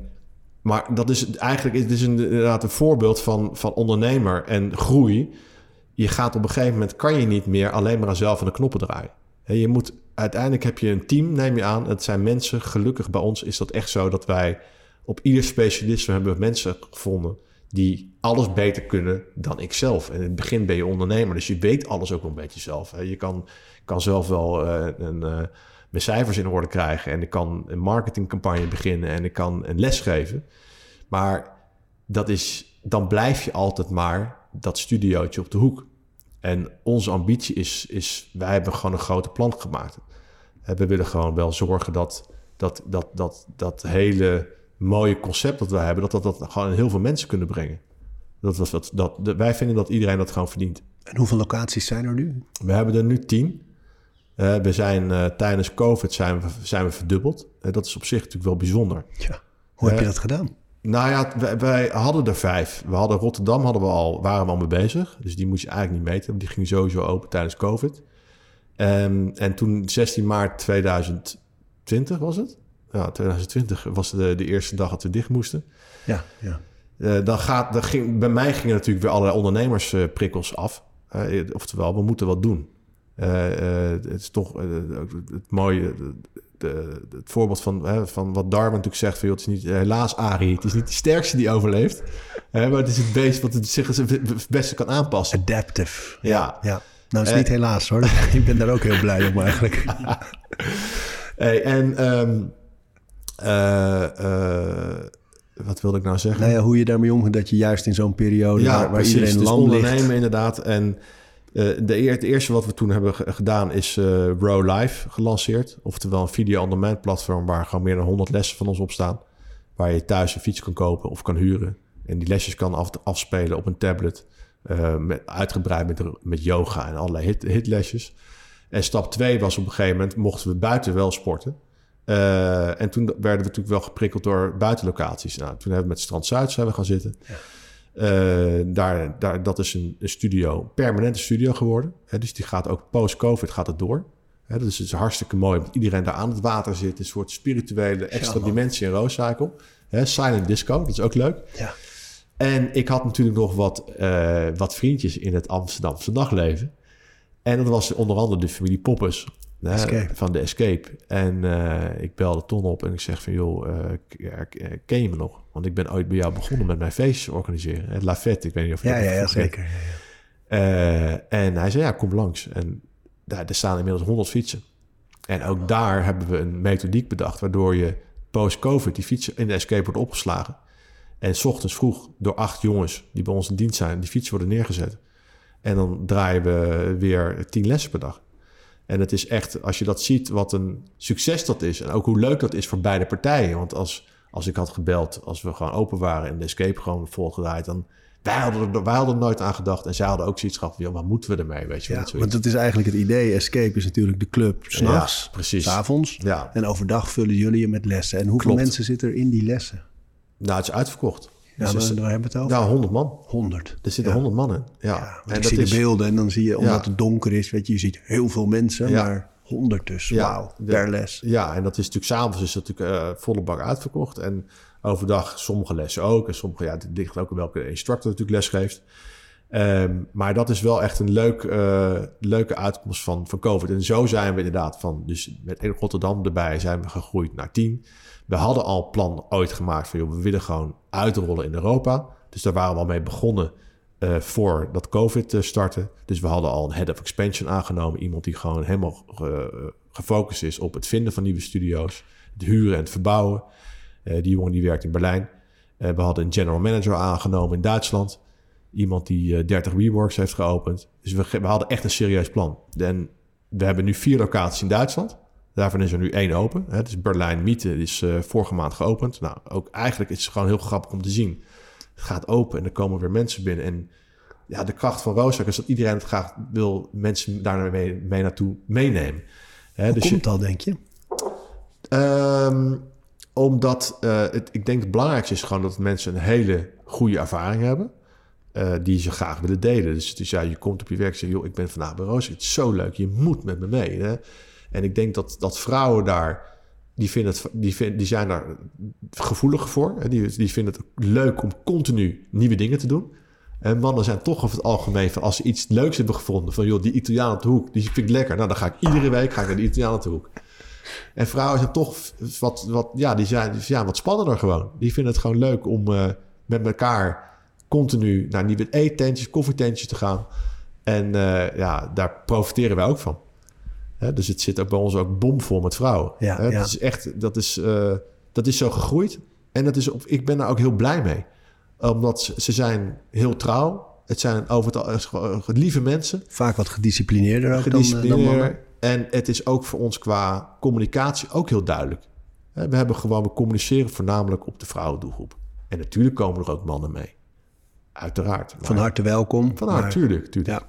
maar dat is eigenlijk het is inderdaad een voorbeeld van, van ondernemer en groei. Je gaat op een gegeven moment, kan je niet meer alleen maar aan zelf aan de knoppen draaien. Je moet, uiteindelijk heb je een team, neem je aan. Het zijn mensen. Gelukkig bij ons is dat echt zo dat wij op ieder specialisme hebben mensen gevonden die alles beter kunnen dan ik zelf. En in het begin ben je ondernemer, dus je weet alles ook wel een beetje zelf. Je kan, kan zelf wel uh, een, uh, mijn cijfers in orde krijgen en ik kan een marketingcampagne beginnen en ik kan een les geven. Maar dat is, dan blijf je altijd maar dat studiootje op de hoek. En onze ambitie is, is wij hebben gewoon een grote plan gemaakt. We willen gewoon wel zorgen dat dat, dat, dat, dat hele mooie concept dat wij hebben, dat dat, dat gewoon heel veel mensen kunnen brengen. Dat was dat, dat, wij vinden dat iedereen dat gewoon verdient.
En hoeveel locaties zijn er nu?
We hebben er nu tien. Uh, we zijn uh, tijdens COVID zijn we, zijn we verdubbeld. Uh, dat is op zich natuurlijk wel bijzonder.
Ja. Hoe heb je dat gedaan?
Nou ja, wij, wij, hadden er vijf. We hadden Rotterdam hadden we al, waren we al mee bezig. Dus die moest je eigenlijk niet meten. Die ging sowieso open tijdens COVID. Um, en toen 16 maart 2020 was het ja, 2020 was de, de eerste dag dat we dicht moesten.
Ja, ja.
Uh, dan gaat, dan ging, bij mij gingen natuurlijk weer allerlei ondernemersprikkels af. Uh, oftewel, we moeten wat doen. Uh, het is toch het mooie, de, het voorbeeld van, van wat Darwin natuurlijk zegt: van, joh, het is niet, helaas, Ari, het is niet de sterkste die overleeft. maar het is het beest wat het zich het beste kan aanpassen.
Adaptive.
Ja.
ja. Nou, is niet helaas hoor. Ik ben daar ook heel blij om eigenlijk.
hey, en um, uh, wat wilde ik nou zeggen?
Nou ja, hoe je daarmee omgaat dat je juist in zo'n periode
ja,
waar,
waar
iedereen
dus
lam
ondernemen
ligt.
inderdaad. En de, het eerste wat we toen hebben gedaan is uh, Row Live gelanceerd. Oftewel een video-on-demand platform waar gewoon meer dan 100 lessen van ons op staan. Waar je thuis een fiets kan kopen of kan huren. En die lesjes kan af, afspelen op een tablet. Uh, met, uitgebreid met, yoga en allerlei hit, hitlesjes. En stap 2 was op een gegeven moment mochten we buiten wel sporten. En toen werden we natuurlijk wel geprikkeld door buitenlocaties. Nou, toen hebben we met Strand Zuid zijn we gaan zitten. Ja. Uh, daar, daar, dat is een, een studio, een permanente studio geworden. Hè, dus die gaat ook post-COVID gaat het door. Hè, dat is dus hartstikke mooi. Dat iedereen daar aan het water zit. Een soort spirituele extra ja, dimensie in Rose Cycle. Hè, silent disco, dat is ook leuk.
Ja.
En ik had natuurlijk nog wat, uh, wat vriendjes in het Amsterdamse dagleven. En dat was onder andere de familie Poppes.
Escape.
van de Escape. En uh, ik belde Ton op en ik zeg van... joh, ken je me nog? Want ik ben ooit bij jou begonnen met mijn feestjes organiseren. Het La Fête, ik weet niet of je
ja,
dat
ja, ja, zeker.
Uh, en hij zei, ja, kom langs. En daar, er staan inmiddels 100 fietsen. En ook daar hebben we een methodiek bedacht... waardoor je post-covid die fietsen in de Escape wordt opgeslagen. En s ochtends vroeg door acht jongens die bij ons in dienst zijn... die fietsen worden neergezet. En dan draaien we weer tien lessen per dag. En het is echt, als je dat ziet, wat een succes dat is. En ook hoe leuk dat is voor beide partijen. Want als, als ik had gebeld, als we gewoon open waren en de escape gewoon volgedraaid, dan wij hadden, er, wij hadden er nooit aan gedacht. En zij hadden ook zoiets gehad van, wat moeten we ermee? Weet je,
ja, want dat is eigenlijk het idee. Escape is natuurlijk de club s'nachts,
ja, precies.
s avonds.
Ja.
En overdag vullen jullie je met lessen. En hoeveel
Klopt.
mensen zitten er in die lessen?
Nou, het is uitverkocht.
Ja,
Dus
maar daar hebben we het over.
ja, 100 man.
100.
Er zitten
Ja.
100 man in. Ja, en
ik
dat
zie
is,
de beelden en dan zie je, omdat het donker is, weet je, je ziet heel veel mensen,
Ja.
maar 100 dus.
Ja,
Wauw, per les.
Ja, en dat is natuurlijk s'avonds is dat natuurlijk eh, volle bak uitverkocht. En overdag sommige lessen ook. En sommige, ja, het ligt ook in welke instructor natuurlijk les geeft. Ehm, maar dat is wel echt een leuk, eh, leuke uitkomst van, van COVID. En zo zijn we inderdaad van, dus met Rotterdam erbij zijn we gegroeid naar 10. We hadden al plan ooit gemaakt van, joh, we willen gewoon uitrollen in Europa. Dus daar waren we al mee begonnen eh voor dat COVID eh, startte. Dus we hadden al een head of expansion aangenomen. Iemand die gewoon helemaal eh, gefocust is op het vinden van nieuwe studio's. Het huren en het verbouwen. Die jongen die werkt in Berlijn. We hadden een general manager aangenomen in Duitsland. Iemand die eh 30 WeWorks heeft geopend. Dus we, we hadden echt een serieus plan. En we hebben nu vier locaties in Duitsland. Daarvan is er nu één open. Hè. Dus Berlijn Miete is vorige maand geopend. Nou, ook eigenlijk is het gewoon heel grappig om te zien. Het gaat open en er komen weer mensen binnen. En ja, de kracht van Rooszaak is dat iedereen het graag wil mensen daar mee, mee naartoe meenemen. Hè,
Hoe
dus je-
komt het al, denk je?
Ehm, omdat eh, het, ik denk het belangrijkste is gewoon dat mensen een hele goede ervaring hebben. eh, die ze graag willen delen. Dus, dus ja, je komt op je werk en zegt... joh, ik ben vandaag bij Roos. Het is zo leuk. Je moet met me mee. Hè? En ik denk dat, dat vrouwen daar... Die, vinden het, die, die zijn daar gevoelig voor. Die, die vinden het leuk om continu nieuwe dingen te doen. En mannen zijn toch over het algemeen... Van als ze iets leuks hebben gevonden... van joh, die Italiaan op de hoek... die vind ik lekker. Nou, dan ga ik iedere week ga ik naar die Italiaan op de hoek. En vrouwen zijn toch wat, wat, ja, die zijn, zijn wat spannender gewoon. Die vinden het gewoon leuk om eh, met elkaar continu naar nieuwe eettentjes, koffietentjes te gaan. En eh, ja, daar profiteren wij ook van. Hè, dus het zit ook bij ons ook bomvol met vrouwen.
Ja,
Hè,
ja.
Het is echt, dat is, eh, dat is zo gegroeid. En dat is, op- ik ben daar ook heel blij mee. Omdat ze, ze zijn heel trouw. Het zijn over het, al- eh, lieve mensen
Vaak wat gedisciplineerder ook dan, eh, dan mannen.
En het is ook voor ons qua communicatie ook heel duidelijk. We hebben gewoon, we communiceren voornamelijk op de vrouwendoelgroep. En natuurlijk komen er ook mannen mee. Uiteraard. Maar-
Van harte welkom.
Van harte,
maar-
tuurlijk, tuurlijk.
Ja.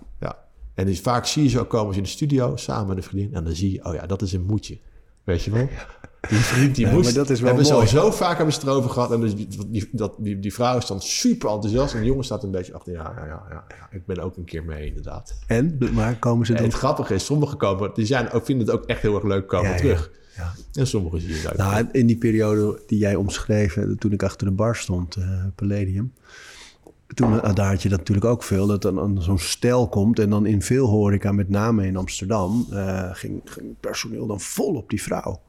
En dus vaak zie je ze ook komen ze in de studio samen met een vriendin. En dan zie je, oh ja, dat is een moedje. Weet je wel? Die vriend die
Ja,
moest.
maar dat is wel
hebben
mooi.
sowieso vaak hebben ze het erover gehad. En dus die, die, dat, die, die vrouw is dan super enthousiast. En de jongen staat een beetje achter. Ja, ja, ja, ja. Ik ben ook een keer mee, inderdaad.
En? Maar komen ze
En
dan...
het grappige is, sommigen komen, die zijn ook, vinden het ook echt heel erg leuk komen
Ja,
terug.
Ja.
En sommigen zie je leuk.
Nou, in die periode die jij omschreef, eh, toen ik achter de bar stond, eh, Palladium. Toen eh, daar had je dat natuurlijk ook veel, dat dan dan zo'n stel komt en dan in veel horeca, met name in Amsterdam, eh, ging, ging personeel dan vol op die vrouw.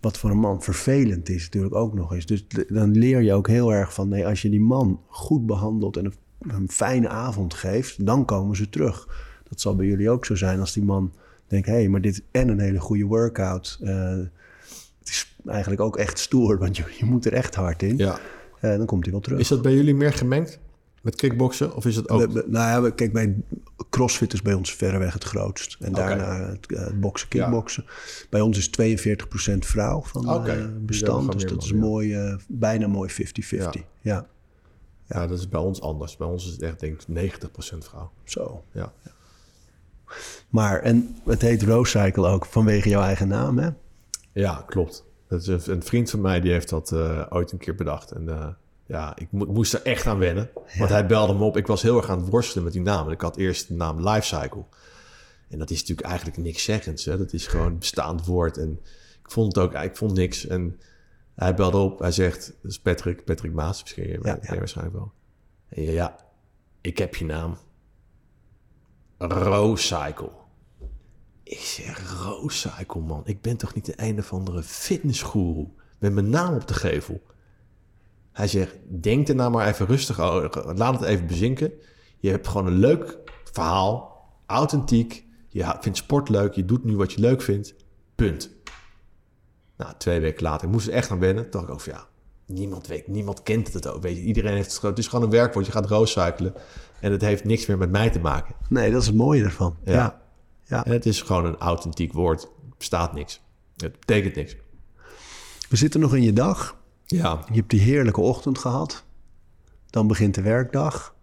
Wat voor een man vervelend is natuurlijk ook nog eens. Dus dan leer je ook heel erg van, nee, als je die man goed behandelt en een, een fijne avond geeft, dan komen ze terug. Dat zal bij jullie ook zo zijn als die man denkt, hé, hey, maar dit en een hele goede workout. eh, het is eigenlijk ook echt stoer, want je, je moet er echt hard in.
ja.
Eh, dan komt hij wel terug.
Is dat bij jullie meer gemengd met kickboksen? Of is het ook...
We- we- nou ja, kijk, bij CrossFit is bij ons verreweg het grootst. En daarna het, eh, het boksen, kickboksen. Bij ons is 42% vrouw van
Oké.
eh, bestand. Dus dat is mooi, eh, bijna mooi 50-50. Ja.
Ja. ja, dat is bij ons anders. Bij ons is het echt, denk ik, 90% vrouw.
zo.
Ja.
Maar, en het heet Rose Cycle ook vanwege jouw eigen naam, hè?
Ja, klopt. Dat is een, vriend van mij die heeft dat ooit een keer bedacht. En ja, ik mo- moest er echt aan wennen. Want hij belde me op. Ik was heel erg aan het worstelen met die naam. En ik had eerst de naam Lifecycle. En dat is natuurlijk eigenlijk niks zeggends. Hè? Dat is gewoon een bestaand woord. En ik vond het ook, ik vond niks. En hij belde op. Hij zegt, dat is Patrick, Patrick Maas. Misschien
Ja,
waarschijnlijk wel. En ja, ja, ik heb je naam. Rocycle. Ik zeg, Rocycle, man. Ik ben toch niet de een of andere fitnessgoeroe met mijn naam op de gevel. Hij zegt, denk er nou maar even rustig over. Laat het even bezinken. Je hebt gewoon een leuk verhaal. Authentiek. Je vindt sport leuk. Je doet nu wat je leuk vindt. Punt. Nou, twee weken later. Ik moest er echt aan wennen. Dacht ik ook van ja, niemand weet, niemand kent het ook. Weet je, iedereen heeft het. Het is gewoon een werkwoord. Je gaat rooscyclen. En het heeft niks meer met mij te maken.
Nee, dat is het mooie ervan.
Ja.
Ja. ja.
En het is gewoon een authentiek woord. Het bestaat niks. Het betekent niks.
We zitten nog in je dag.
Ja,
Je hebt die heerlijke ochtend gehad. Dan begint de werkdag.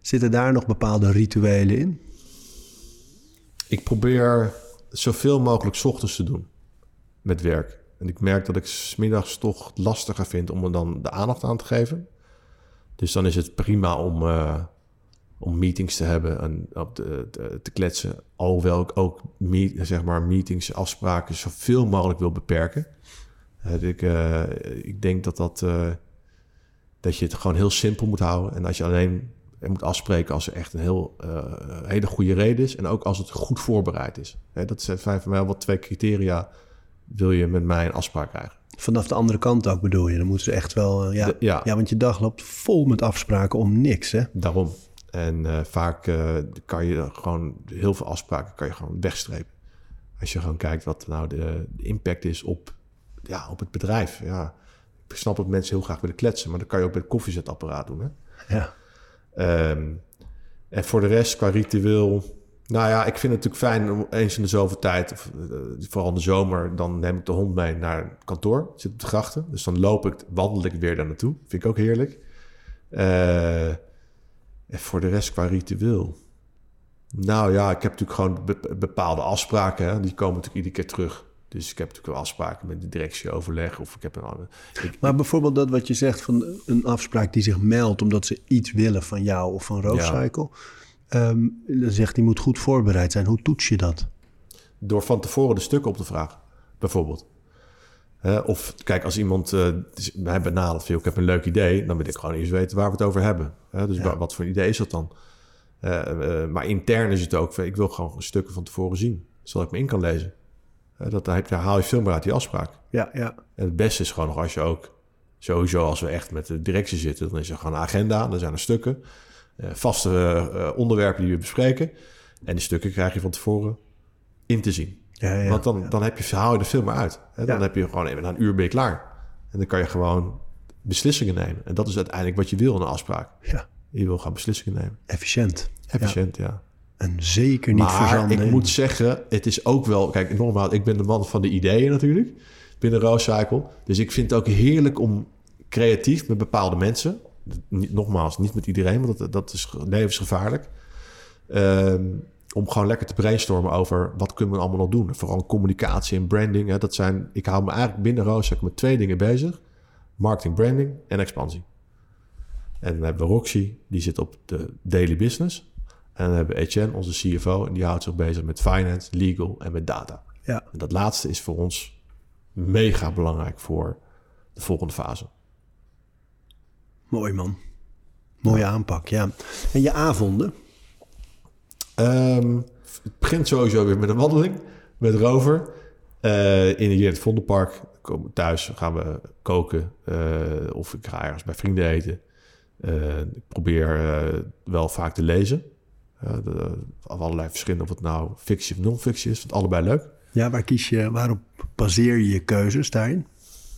Zitten daar nog bepaalde rituelen in?
ik probeer zoveel mogelijk 's ochtends te doen met werk. En ik merk dat ik 's middags toch lastiger vind om er dan de aandacht aan te geven. Dus dan is het prima om, eh, om meetings te hebben en op de, te, te kletsen. Alhoewel ik ook meet, zeg maar meetings, afspraken zoveel mogelijk wil beperken. Ik, eh, ik denk dat, dat, eh, dat je het gewoon heel simpel moet houden. En als je alleen moet afspreken als er echt een heel, eh, hele goede reden is. En ook als het goed voorbereid is. Hè, dat zijn voor mij wel twee criteria. Wil je met mij een afspraak krijgen?
Vanaf de andere kant ook bedoel je. Dan moeten ze echt wel... ja.
De- ja.
ja, want je dag loopt vol met afspraken om niks, hè?
Daarom. En vaak kan je gewoon heel veel afspraken kan je gewoon wegstrepen. Als je gewoon kijkt wat nou de, de impact is op, ja, op het bedrijf. Ja, ik snap dat mensen heel graag willen kletsen, maar dat kan je ook bij het koffiezetapparaat doen. Hè?
Ja.
Ehm, En voor de rest, qua ritueel... Nou ja, ik vind het natuurlijk fijn om eens in de zoveel tijd... Of, eh, vooral in de zomer, dan neem ik de hond mee naar het kantoor. Ik zit op de grachten. Dus dan loop ik, wandel ik weer daar naartoe. Vind ik ook heerlijk. Eh, en voor de rest, qua ritueel... Nou ja, ik heb natuurlijk gewoon be- bepaalde afspraken. Hè? Die komen natuurlijk iedere keer terug. Dus ik heb natuurlijk wel afspraken met de directie overleg. Of ik heb een. Ik,
Maar bijvoorbeeld dat wat je zegt van een afspraak die zich meldt omdat ze iets willen van jou of van Roadcycle. Ehm, dan zegt die moet goed voorbereid zijn. Hoe toets je dat?
door van tevoren de stukken op te vragen, bijvoorbeeld. Of kijk, als iemand eh, dus mij benadert, van, "Joh, ik heb een leuk idee, dan wil ik gewoon eerst weten waar we het over hebben. Dus
Ja.
wat voor idee is dat dan? Eh, eh, maar intern is het ook, ik wil gewoon stukken van tevoren zien, zodat ik me in kan lezen. Hè, dat, daar je- haal je veel meer uit die afspraak.
Ja, ja.
En het beste is gewoon nog als je ook, sowieso als we echt met de directie zitten, dan is er gewoon een agenda, dan zijn er stukken, eh, vaste eh, onderwerpen die we bespreken. En die stukken krijg je van tevoren in te zien.
ja, ja.
Want dan,
ja.
dan heb je, haal je er veel meer uit. Hè? Dan heb je gewoon even na een uur ben je klaar. En dan kan je gewoon beslissingen nemen. En dat is uiteindelijk wat je wil in een afspraak.
Ja,
Je wil gewoon beslissingen nemen.
efficiënt.
Efficiënt, ja.
En zeker niet
maar
verzanden.
ik moet zeggen, het is ook wel... Kijk, normaal, ik ben de man van de ideeën natuurlijk. Binnen Roadcycle. Dus ik vind het ook heerlijk om creatief met bepaalde mensen... Niet, nogmaals, niet met iedereen, want dat, dat is levensgevaarlijk. Ehm, om gewoon lekker te brainstormen over wat kunnen we allemaal nog doen. Vooral communicatie en branding. Hè, dat zijn, ik hou me eigenlijk binnen Roadcycle met twee dingen bezig. Marketing, branding en expansie. En dan hebben we Roxy, die zit op de daily business. En dan hebben we Etienne, onze CFO, en die houdt zich bezig met finance, legal en met data.
Ja,
En dat laatste is voor ons mega belangrijk voor de volgende fase.
mooi man. Mooie aanpak, ja. En je avonden?
Ehm, het begint sowieso weer met een wandeling met Rover. Eh in het Vondelpark. Komen thuis, gaan we koken. eh, of ik ga ergens bij vrienden eten. Eh, ik probeer wel vaak te lezen. Eh, de, of allerlei verschillende, of het nou fictie of non-fictie is. Vind allebei leuk.
Ja, waar kies je, waarop baseer je je keuzes daarin?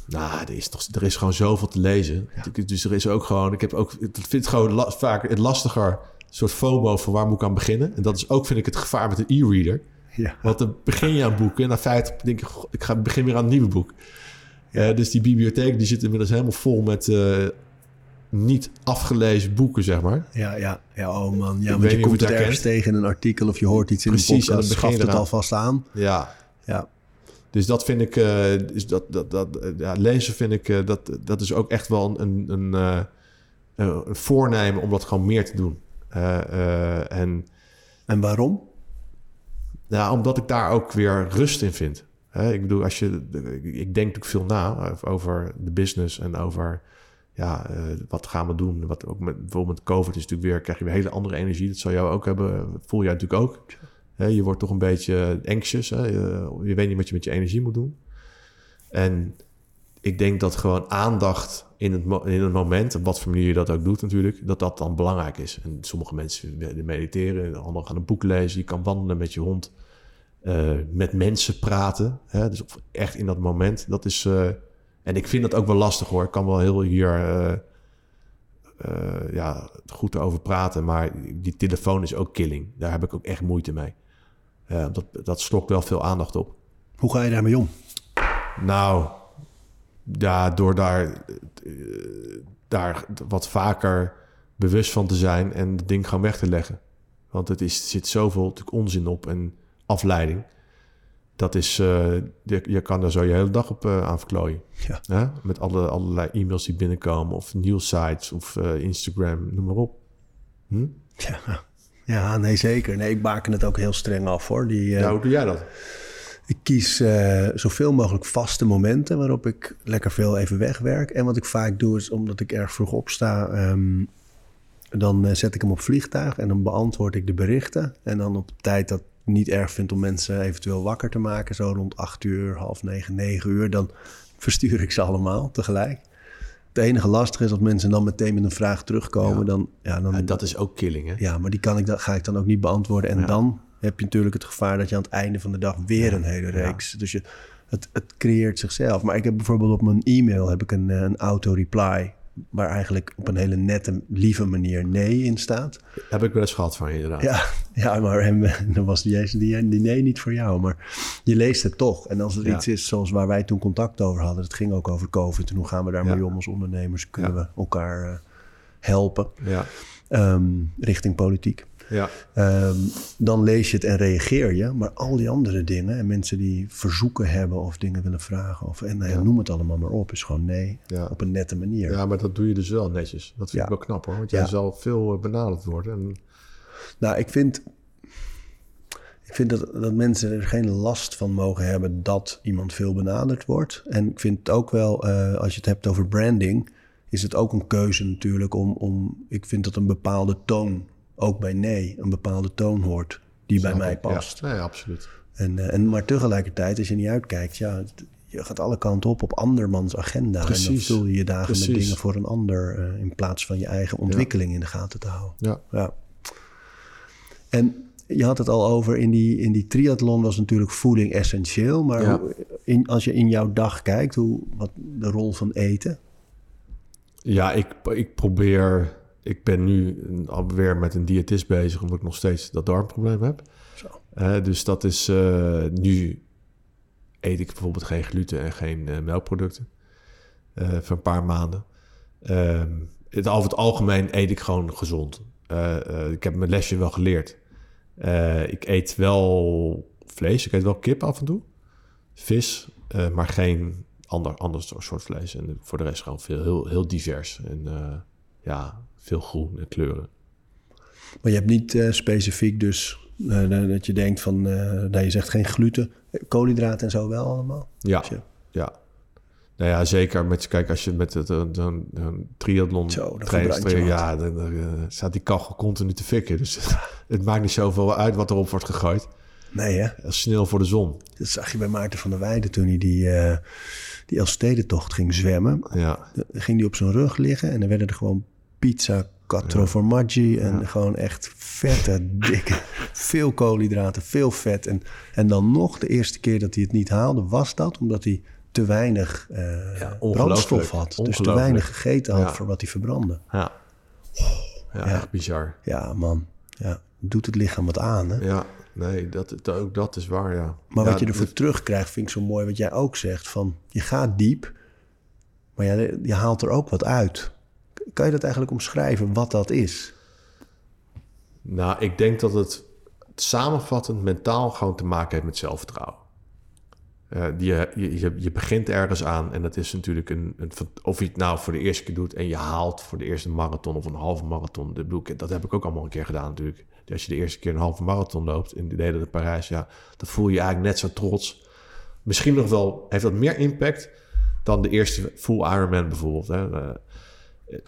Nou, er is, toch, er is gewoon zoveel te lezen. Dus er is ook gewoon... Ik heb ook, ik vind het gewoon la- vaak het lastiger... soort FOMO van waar moet ik aan beginnen. En dat is ook, vind ik, het gevaar met een e-reader.
Ja,
Want dan begin je aan boeken en na feite denk ik... ik ga begin weer aan een nieuw boek. Eh, dus die bibliotheek die zit inmiddels helemaal vol met... eh, niet afgelezen boeken, zeg maar.
ja, ja. ja oh man. Ja, want je komt het ergens tegen in een artikel of je hoort iets in
Precies,
een
en dan
podcast.
je
Schaft het alvast aan.
Ja,
Ja,
Dus dat vind ik, is dat, dat, dat, eh, ja, lezen vind ik, eh, dat, dat is ook echt wel een, een, een voornemen om dat gewoon meer te doen. En
en waarom?
ja, omdat ik daar ook weer rust in vind. Hè, ik bedoel, als je, ik denk natuurlijk veel na over de business en over ja, eh, wat gaan we doen. Wat ook met, bijvoorbeeld met COVID is natuurlijk weer, krijg je weer hele andere energie. Dat zal jou ook hebben, voel jij natuurlijk ook. Je wordt toch een beetje anxious. Hè? Je, weet niet wat je met je energie moet doen. En ik denk dat gewoon aandacht in het, in het moment, op wat voor manier je dat ook doet natuurlijk, dat dat dan belangrijk is. En sommige mensen mediteren, anderen gaan een boek lezen, je kan wandelen met je hond, eh, met mensen praten. Hè? Dus echt in dat moment, dat is... eh, en ik vind dat ook wel lastig hoor. Ik kan wel heel hier eh, eh, ja, goed over praten, maar die telefoon is ook killing. Daar heb ik ook echt moeite mee. Eh, dat, dat slokt wel veel aandacht op.
Hoe ga je daarmee om?
Nou, ja, door daar, daar wat vaker bewust van te zijn en het ding gewoon weg te leggen. Want het is, er zit zoveel natuurlijk onzin op en afleiding. Dat is, eh, je, je kan er zo je hele dag op eh, aan verklooien.
Ja.
Hè? Met alle, allerlei e-mails die binnenkomen of nieuwsites of eh, Instagram, noem maar op. Hm?
Ja, ja nee, zeker. Nee, ik baken het ook heel streng af hoor. Die,
Ja, hoe doe jij dat?
Ik kies zoveel mogelijk vaste momenten waarop ik lekker veel even wegwerk. En wat ik vaak doe is, omdat ik erg vroeg opsta, ehm, dan zet ik hem op vliegtuig en dan beantwoord ik de berichten. En dan op tijd dat niet erg vind om mensen eventueel wakker te maken, zo rond 8 uur, half negen, negen uur, dan verstuur ik ze allemaal tegelijk. Het enige lastige is dat mensen dan meteen met een vraag terugkomen.
Ja.
Dan, ja, dan,
Ja, dat is ook killing, hè?
ja, maar die kan ik dan, ga ik dan ook niet beantwoorden. En
Ja.
dan heb je natuurlijk het gevaar dat je aan het einde van de dag weer een hele reeks. Dus je, het, het creëert zichzelf. Maar ik heb bijvoorbeeld op mijn e-mail heb ik een, eh, een auto-reply waar eigenlijk op een hele nette, lieve manier nee in staat.
Heb ik wel eens gehad van je, inderdaad.
Ja, ja maar hem, dan was die, die, die nee niet voor jou. Maar je leest het toch. En als er
Ja.
iets is zoals waar wij toen contact over hadden, het ging ook over COVID. En hoe gaan we daarmee
Ja.
om als ondernemers? Kunnen
Ja.
we elkaar eh, helpen
Ja,
ehm, richting politiek?
Ja,
Ehm, dan lees je het en reageer je. Maar al die andere dingen en mensen die verzoeken hebben of dingen willen vragen, of en ja,
Ja.
noem het allemaal maar op, is gewoon nee
Ja.
op een nette manier.
ja, maar dat doe je dus wel netjes. Dat vind ik wel knap hoor. Want jij zal veel eh, benaderd worden. En,
Nou, ik vind, ik vind dat, dat mensen er geen last van mogen hebben dat iemand veel benaderd wordt. En ik vind het ook wel, eh, als je het hebt over branding, is het ook een keuze natuurlijk om, om ik vind dat een bepaalde toon, ook bij nee, een bepaalde toon hoort die bij mij past.
Ja, nee, absoluut.
En, eh, en, maar tegelijkertijd, als je niet uitkijkt, ja, het- je gaat alle kanten op op andermans agenda. En dan
Precies.
vul je je dagen
Precies.
met dingen voor een ander eh, in plaats van je eigen ontwikkeling in de gaten te houden.
Ja.
Ja. En je had het al over, in die, in die triathlon was natuurlijk voeding essentieel. Maar
Ja.
hoe- in, als je in jouw dag kijkt, hoe, wat de rol van eten.
Ja, ik, ik probeer... Ik ben nu alweer met een diëtist bezig... omdat ik nog steeds dat darmprobleem heb.
Zo.
Eh, dus dat is... eh, nu eet ik bijvoorbeeld geen gluten en geen eh, melkproducten. voor een paar maanden. Ehm, het, over het algemeen eet ik gewoon gezond. Ik heb mijn lesje wel geleerd. Ik eet wel vlees. Ik eet wel kip af en toe. Vis. maar geen ander, ander soort vlees. En voor de rest gewoon veel, heel, heel divers. En ja, veel groen en kleuren.
Maar je hebt niet eh, specifiek dus eh, dat je denkt van, nou, je zegt geen gluten, koolhydraten en zo wel allemaal.
Ja,
Als je-
ja. Nou ja, zeker met, kijk, als je met een triathlon
Zo, wat.
ja, dan, dan, staat die kachel continu te fikken. Dus het maakt niet zoveel uit wat erop wordt gegooid.
Nee hè?
Is Snel voor de zon.
Dat zag je bij Maarten van der Weijden toen hij die, eh die Elfstedentocht ging zwemmen.
Ja,
Dan ging hij op zijn rug liggen en dan werden er gewoon pizza, quattro formaggi en gewoon echt vette, dikke, veel koolhydraten, veel vet. En, en dan nog, de eerste keer dat hij het niet haalde, was dat omdat hij te weinig eh, brandstof had. Dus te weinig gegeten had voor wat hij verbrandde.
ja. Ja, echt bizar.
Ja, man. Ja, doet het lichaam wat aan, hè?
Ja, nee, dat, dat- ook dat is waar, ja.
Maar wat je ervoor terugkrijgt, vind ik zo mooi wat jij ook zegt. Van, je gaat diep, maar je haalt er ook wat uit. Kan je dat eigenlijk omschrijven, wat dat is?
Nou, ik denk dat het samenvattend mentaal gewoon te maken heeft met zelfvertrouwen. Eh, je, je, je- je begint ergens aan en dat is natuurlijk een, een... Of je het nou voor de eerste keer doet en je haalt voor de eerste marathon of een halve marathon. Dat, heb ik ook allemaal een keer gedaan natuurlijk. Als je de eerste keer een halve marathon loopt in de de Parijs, ja, dan voel je eigenlijk net zo trots. Misschien nog wel, heeft dat meer impact dan de eerste full Ironman bijvoorbeeld. Hè?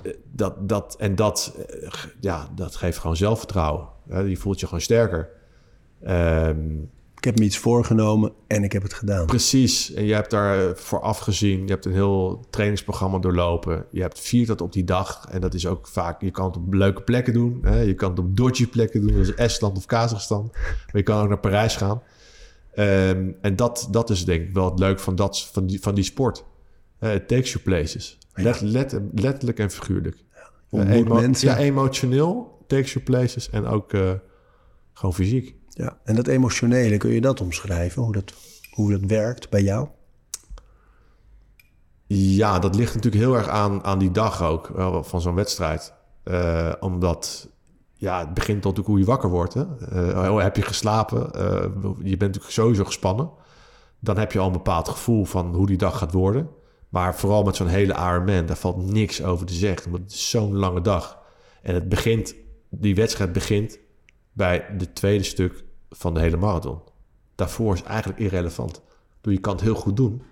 Eh, dat, dat, en dat, eh, ja, dat geeft gewoon zelfvertrouwen. Je voelt je gewoon sterker. Ehm,
Ik heb me iets voorgenomen en ik heb het gedaan.
precies. En je hebt daar eh, voor afgezien. Je hebt een heel trainingsprogramma doorlopen. Je hebt viert dat op die dag. En dat is ook vaak... Je kan het op leuke plekken doen. Hè? Je kan het op dodgy plekken doen. Zoals Estland of Kazachstan. Maar je kan ook naar Parijs gaan. Ehm, en dat, dat is denk ik wel het leuk van, dat, van, die, van die sport. It takes you places. Let, let- letterlijk en figuurlijk. Emo-
mensen.
Ja, emotioneel, takes you places en ook eh, gewoon fysiek.
Ja. En dat emotionele, kun je dat omschrijven? Hoe dat, hoe dat werkt bij jou?
Ja, dat ligt natuurlijk heel erg aan, aan die dag ook, van zo'n wedstrijd. Eh, omdat, ja, het begint natuurlijk hoe je wakker wordt. Hè? Oh, heb je geslapen? Je bent natuurlijk sowieso gespannen. Dan heb je al een bepaald gevoel van hoe die dag gaat worden. Maar vooral met zo'n hele Ironman, daar valt niks over te zeggen. Want het is zo'n lange dag. En het begint, die wedstrijd begint bij de tweede stuk van de hele marathon. Daarvoor is eigenlijk irrelevant. Je kan het heel goed doen.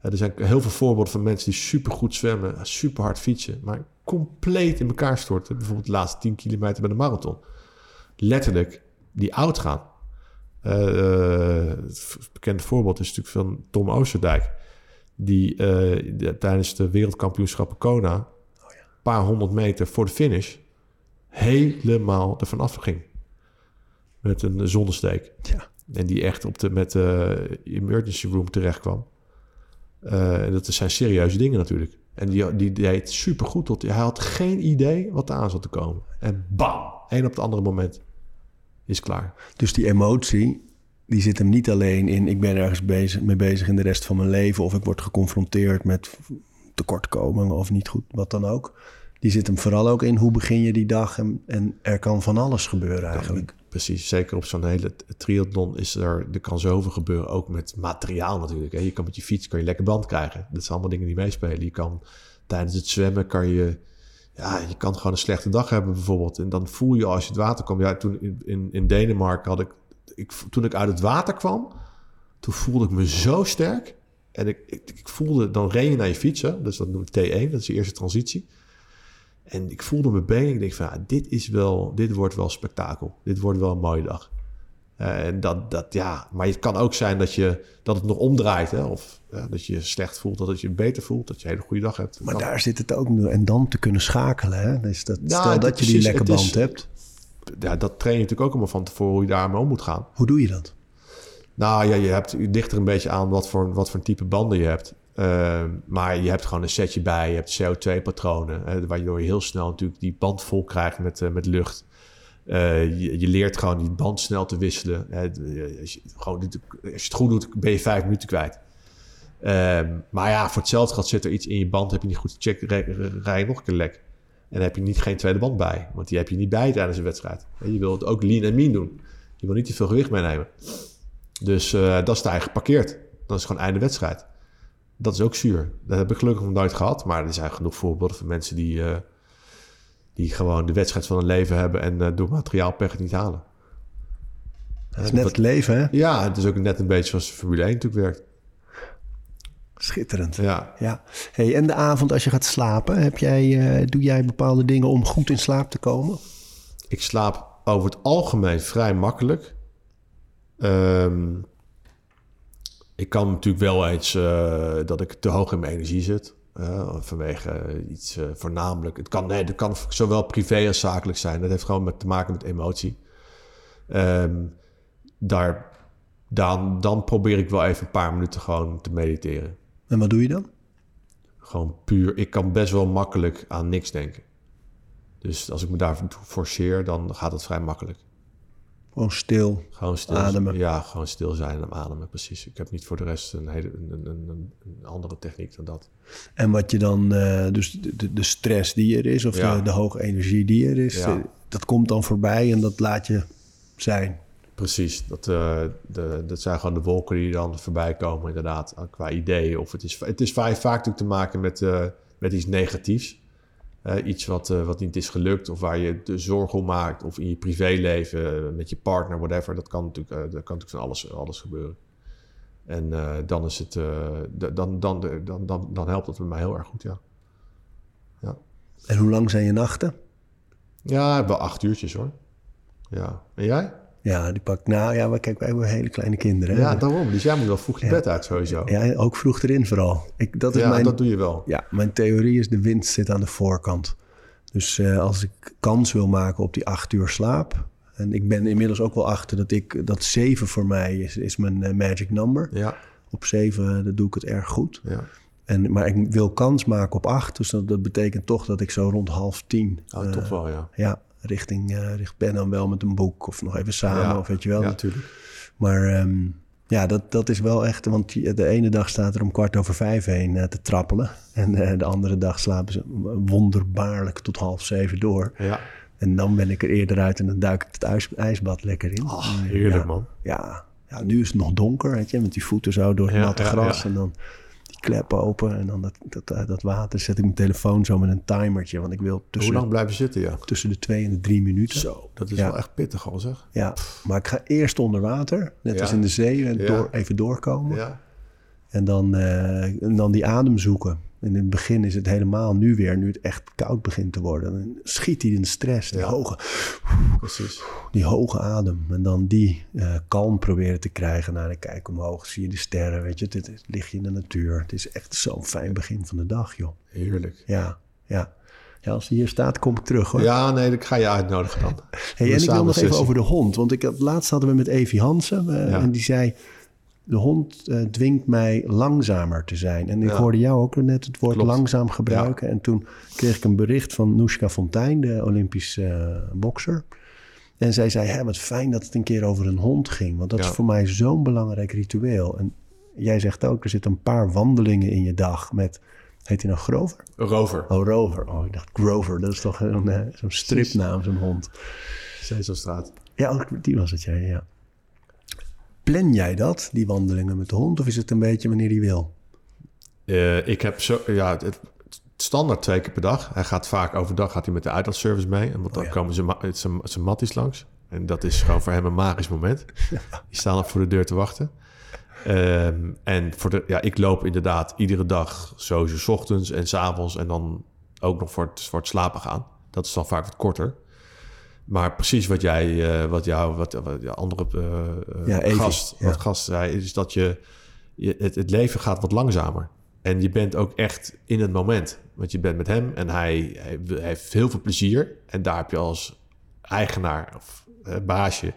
Eh, Er zijn heel veel voorbeelden van mensen die supergoed zwemmen, super hard fietsen, maar compleet in elkaar storten. Bijvoorbeeld de laatste 10 kilometer bij de marathon. Letterlijk die oud gaan. Eh, het voorbeeld is natuurlijk van Tom Oosterdijk. Die eh, de- tijdens de wereldkampioenschappen Kona, een paar honderd meter voor de finish, helemaal ervan afging. Met een zonnesteek.
Ja.
En die echt op de, met de emergency room terecht kwam. Eh, dat zijn serieuze dingen natuurlijk. En die, die deed supergoed. Tot, hij had geen idee wat er aan zat te komen. En bam, één op het andere moment is klaar.
Dus die emotie, die zit hem niet alleen in... ik ben ergens bezig, mee bezig in de rest van mijn leven... of ik word geconfronteerd met tekortkomingen of niet goed, wat dan ook. Die zit hem vooral ook in hoe begin je die dag... en, en er kan van alles gebeuren eigenlijk.
Precies, zeker op zo'n hele triathlon is er, er kan zoveel gebeuren, ook met materiaal natuurlijk. Hè. Je kan met je fiets kan je lekker band krijgen. Dat zijn allemaal dingen die meespelen. Je kan tijdens het zwemmen kan je, ja, je kan gewoon een slechte dag hebben bijvoorbeeld. En dan voel je als je het water komt. Ja, toen in, in, in Denemarken had ik, ik, toen ik uit het water kwam, toen voelde ik me zo sterk. En ik, ik, ik voelde, dan ren je naar je fietsen, dus dat noem ik T1, dat is de eerste transitie. En ik voelde mijn benen. Ik denk van, ja, dit is wel, dit wordt wel spektakel. Dit wordt wel een mooie dag. Uh, en dat, dat, ja, maar het kan ook zijn dat, je, dat het nog omdraait. Hè? Of ja, dat je slecht voelt, dat het je beter voelt. Dat je een hele goede dag hebt.
Maar daar zit het ook nu. En dan te kunnen schakelen. Hè? Dus dat, stel dat je die lekker band hebt.
Ja, dat train je natuurlijk ook allemaal van tevoren hoe je daarmee om moet gaan.
Hoe doe je dat?
Nou ja, je hebt je dichter een beetje aan wat voor, wat voor type banden je hebt. Uh, maar je hebt gewoon een setje bij, je hebt CO2-patronen, waardoor je heel snel natuurlijk die band vol krijgt met, uh, met lucht. Uh, je, je, leert gewoon die band snel te wisselen. als, je, gewoon, als je het goed doet, ben je vijf minuten kwijt. Ehm, maar ja, voor hetzelfde geld zit er iets in je band, heb je niet goed gecheckt, rij je nog een keer lek. En dan heb je niet geen tweede band bij, want die heb je niet bij tijdens een wedstrijd. Je wil het ook lean en mean doen. Je wil niet te veel gewicht meenemen. Dus dat is daar geparkeerd. Dat is gewoon einde wedstrijd dat is ook zuur. Dat heb ik gelukkig nog nooit gehad. Maar er zijn genoeg voorbeelden van mensen die, uh, die gewoon de wedstrijd van hun leven hebben en uh, door materiaalpech het niet halen.
Dat is net het leven, hè?
Ja, het is ook net een beetje zoals Formule 1 natuurlijk werkt.
Schitterend.
Ja.
ja. Hey, en de avond als je gaat slapen, heb jij, uh, doe jij bepaalde dingen om goed in slaap te komen?
Ik slaap over het algemeen vrij makkelijk. Um, ik kan natuurlijk wel eens uh, dat ik te hoog in mijn energie zit. Uh, vanwege iets uh, voornamelijk. Het kan, nee, dat kan zowel privé als zakelijk zijn. Dat heeft gewoon met, te maken met emotie. Um, daar, dan, dan probeer ik wel even een paar minuten gewoon te mediteren.
En wat doe je dan?
Gewoon puur. Ik kan best wel makkelijk aan niks denken. Dus als ik me daarvoor forceer, dan gaat het vrij makkelijk.
Gewoon stil.
Gewoon stil.
Ademen.
Ja, gewoon stil zijn en ademen, precies. Ik heb niet voor de rest een, hele, een, een, een andere techniek dan dat.
En wat je dan, uh, dus de, de, stress die er is, of ja. de, de, hoge energie die er is, ja. dat komt dan voorbij en dat laat je zijn.
Precies, dat, uh, de, dat zijn gewoon de wolken die dan voorbij komen, inderdaad, qua ideeën. Of het is, het is vaak, vaak natuurlijk te maken met, uh, met iets negatiefs. Uh, iets wat, wat niet is gelukt of waar je de zorg om maakt of in je privéleven met je partner, whatever. Dat kan natuurlijk, dat kan natuurlijk van alles, alles gebeuren. En dan, is het, dan, dan, dan, dan, dan helpt dat met mij heel erg goed, ja. ja.
En hoe lang zijn je nachten?
Ja, wel acht uurtjes hoor. Ja. En jij?
Ja, die pakt. Nou ja, maar kijk, wij hebben hele kleine kinderen. Hè?
Ja, daarom. Dus jij moet wel vroeg je
ja.
bed uit sowieso.
Ja, ook vroeg erin vooral. Ik, dat is
ja,
mijn,
dat doe je wel.
Ja, mijn theorie is de wind zit aan de voorkant. Dus uh, als ik kans wil maken op die acht uur slaap. En ik ben inmiddels ook wel achter dat ik dat zeven voor mij is, is mijn uh, magic number.
Ja.
Op zeven dat doe ik het erg goed.
Ja.
En, maar ik wil kans maken op acht. Dus dat, dat betekent toch dat ik zo rond half tien.
Oh, uh, toch wel, ja.
Ja, richting, uh, richt Ben dan wel met een boek of nog even samen,
ja,
of weet je wel.
Ja, natuurlijk.
Maar um, ja, dat, dat is wel echt, want de ene dag staat er om kwart over vijf heen uh, te trappelen. En uh, de andere dag slapen ze wonderbaarlijk tot half zeven door.
Ja.
En dan ben ik er eerder uit en dan duik ik het ijs, ijsbad lekker in.
Oh, heerlijk
ja,
man.
Ja, ja, nu is het nog donker, weet je, met die voeten zo door het
Ja,
natte gras. En dan klep open en dan dat, dat, eh, dat water. Zet ik mijn telefoon zo met een timertje, want ik wil
Hoe
tussen,
lang blijven zitten, ja?
tussen de twee en de drie minuten.
Zo, dat is
Ja.
wel echt pittig al zeg.
Ja, maar ik ga eerst onder water, net
Ja.
als in de zee, en door, even doorkomen.
Ja.
En, dan, eh, en dan die adem zoeken. In het begin is het helemaal nu weer, nu het echt koud begint te worden. Dan schiet hij in de stress, die,
Ja.
hoge,
Precies.
die hoge adem. En dan die eh, kalm proberen te krijgen. Nou, dan kijk omhoog, zie je de sterren, weet je. Dit is- lig je in de natuur. Het is echt zo'n fijn begin van de dag, joh.
Heerlijk.
Ja, ja. Ja, als hij hier staat, kom ik terug, hoor.
Ja, nee, ik ga je uitnodigen dan.
Hey, en ik wil nog even over de hond. Want ik had, laatst hadden we met Evie Hansen. eh,
Ja.
En die zei... de hond eh, dwingt mij langzamer te zijn. En ik
Ja.
hoorde jou ook net het woord
Klopt.
langzaam gebruiken. En toen kreeg ik een bericht van Noeska Fontijn, de Olympische eh, bokser. En zij zei, hè, wat fijn dat het een keer over een hond ging. Want dat
Ja.
is voor mij zo'n belangrijk ritueel. En jij zegt ook, er zitten een paar wandelingen in je dag met... Heet hij nou Grover?
Rover.
Oh, Rover. Oh, ik dacht Grover. Dat is toch een, eh, zo'n stripnaam, zo'n hond.
Sesamstraat.
Ja, ook die was het, ja, ja. Plan jij dat, die wandelingen met de hond? Of is het een beetje wanneer hij wil?
Eh, ik heb zo, ja, het, standaard twee keer per dag. Hij gaat vaak overdag gaat hij met de uitlaatservice mee. En want dan
Oh ja.
komen zijn, ma- zijn, zijn matties langs. En dat is gewoon voor hem een magisch moment. Die staan al voor de deur te wachten. Ehm, en voor de, ja, ik loop inderdaad iedere dag sowieso 's ochtends en 's avonds. En dan ook nog voor het, voor het slapen gaan. Dat is dan vaak wat korter. Maar precies wat jij, eh, wat jou, wat, wat je andere eh,
Ja,
eh, gast,
ja.
wat gast zei, is dat je, je het, het leven gaat wat langzamer. En je bent ook echt in het moment. Want je bent met hem en hij, hij, heeft heel veel plezier. En daar heb je als eigenaar of baasje,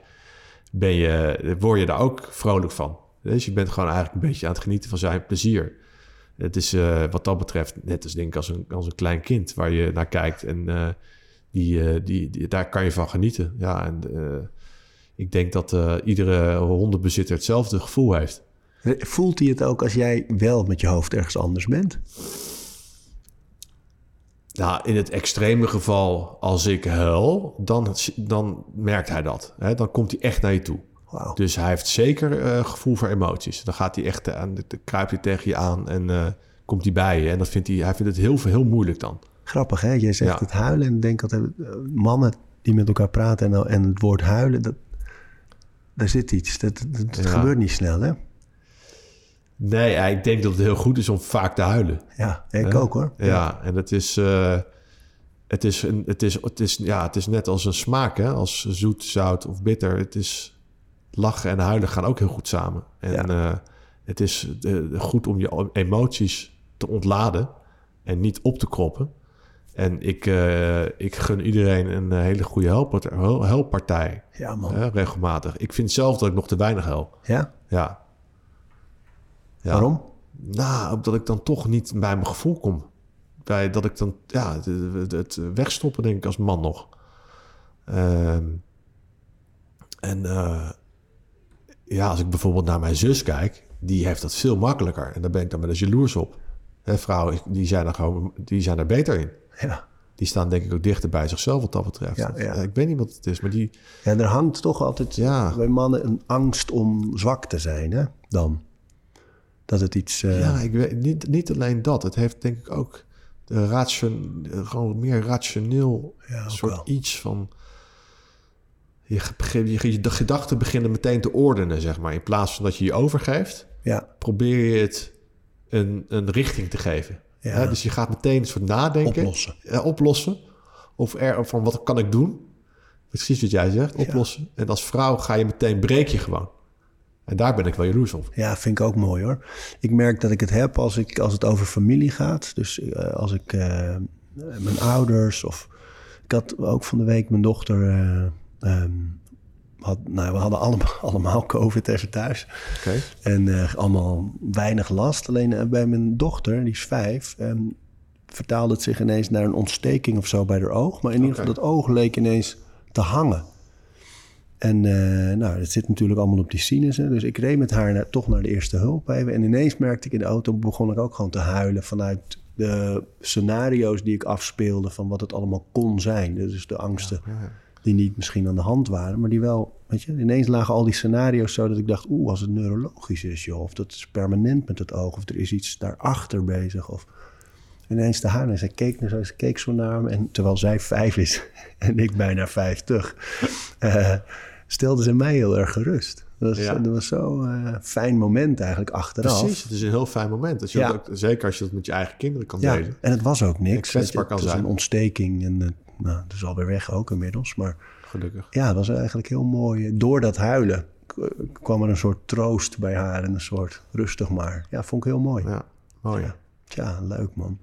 ben je, word je daar ook vrolijk van. Dus je bent gewoon eigenlijk een beetje aan het genieten van zijn plezier. Het is wat dat betreft net als denk ik als een, als een klein kind waar je naar kijkt. En die, eh, die, die- daar kan je van genieten. Ja, en eh, ik denk dat eh, iedere hondenbezitter hetzelfde gevoel heeft.
Voelt hij het ook als jij wel met je hoofd ergens anders bent?
Nou, in het extreme geval, als ik huil, dan, dan merkt hij dat. Hè? Dan komt hij echt naar je toe. Dus hij heeft zeker gevoel voor emoties. Dan gaat hij echt aan, kruipt hij tegen je aan en komt hij bij je. En dat vindt hij, hij vindt het heel, heel moeilijk dan.
Grappig, hè? Jij zegt
Ja.
het huilen en denk dat eh, mannen die met elkaar praten en, en het woord huilen, dat, daar zit iets. Dat, dat, dat
Ja.
gebeurt niet snel, hè?
Nee, ik denk dat het heel goed is om vaak te huilen.
Ja, ik ook hoor.
Ja, en het is, eh, het, is een, het, is, het, is, ja, het is net als een smaak, hè? als zoet, zout of bitter. Het is lachen en huilen gaan ook heel goed samen. En
Ja.
eh, het is goed om je emoties te ontladen en niet op te kroppen. En ik, eh, ik gun iedereen een eh, hele goede helppartij, hel- helppartij
Ja, man.
regelmatig. Ik vind zelf dat ik nog te weinig help.
Ja?
Ja. Ja.
Waarom?
Nou, omdat ik dan toch niet bij mijn gevoel kom. Bij dat ik dan, ja, het, wegstoppen denk ik als man nog. Ehm, en eh, ja, als ik bijvoorbeeld naar mijn zus kijk, die heeft dat veel makkelijker. En daar ben ik dan wel eens jaloers op. Hè, vrouwen, die zijn, er gewoon, die zijn er beter in.
Ja.
Die staan denk ik ook dichter bij zichzelf wat dat betreft.
Ja, ja.
Ik weet niet wat het is, maar die...
Ja, er hangt toch altijd
Ja.
bij mannen een angst om zwak te zijn, hè? Dan. Dat het iets... eh,
Ja, ik weet niet, niet alleen dat. Het heeft denk ik ook de ration, gewoon meer rationeel
Ja,
soort
wel.
iets van. Je, je, je, de gedachten beginnen meteen te ordenen, zeg maar. In plaats van dat je je overgeeft,
ja,
probeer je het een, een richting te geven.
Ja.
Dus je gaat meteen een soort nadenken.
Oplossen.
Ja, oplossen. Of er, van wat kan ik doen? Precies wat jij zegt, oplossen. En als vrouw ga je meteen, breek je gewoon. En daar ben ik wel jaloers op.
Ja, vind ik ook mooi hoor. Ik merk dat ik het heb als, ik, als het over familie gaat. Dus eh, als ik eh, mijn ouders of... Ik had ook van de week mijn dochter... eh, ehm, had, nou, we hadden allemaal, allemaal COVID even thuis. En eh, allemaal weinig last. Alleen eh, bij mijn dochter, die is vijf... ehm, vertaalde het zich ineens naar een ontsteking of zo bij haar oog. Maar in ieder geval, dat oog leek ineens te hangen. En eh, nou, dat zit natuurlijk allemaal op die sinussen. Dus ik reed met haar naar, toch naar de eerste hulp even. En ineens merkte ik in de auto, begon ik ook gewoon te huilen... vanuit de scenario's die ik afspeelde van wat het allemaal kon zijn. Dus de angsten die niet misschien aan de hand waren... maar die wel, weet je... Ineens lagen al die scenario's zo dat ik dacht... oeh, als het neurologisch is, joh... of dat is permanent met het oog... of er is iets daarachter bezig... of ineens te huilen. En zij keek, naar zo, ze keek zo naar me. En terwijl zij vijf is en ik bijna vijftig, eh stelde ze mij heel erg gerust. Dat was,
Ja.
dat was zo'n fijn moment eigenlijk achteraf.
Precies, het is een heel fijn moment. Als je
Ja.
dat ook, zeker als je dat met je eigen kinderen kan
Ja,
delen.
en het was ook niks. Je.
kan
het was een ontsteking en eh, nou, het is alweer weg ook inmiddels. Maar
Gelukkig.
ja, het was eigenlijk heel mooi. Door dat huilen kwam er een soort troost bij haar en een soort rustig maar. Ja, vond ik heel mooi.
Ja, mooi.
Tja, leuk man.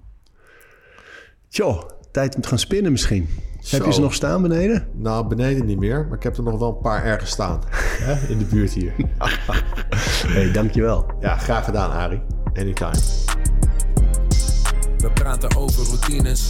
Tjo, Tijd om te gaan spinnen misschien. Heb je ze nog staan beneden?
Nou, beneden niet meer, maar ik heb er nog wel een paar ergens staan. hè, in de buurt hier.
hey, dankjewel.
Ja, graag gedaan, Arie. Anytime.
We praten over routines.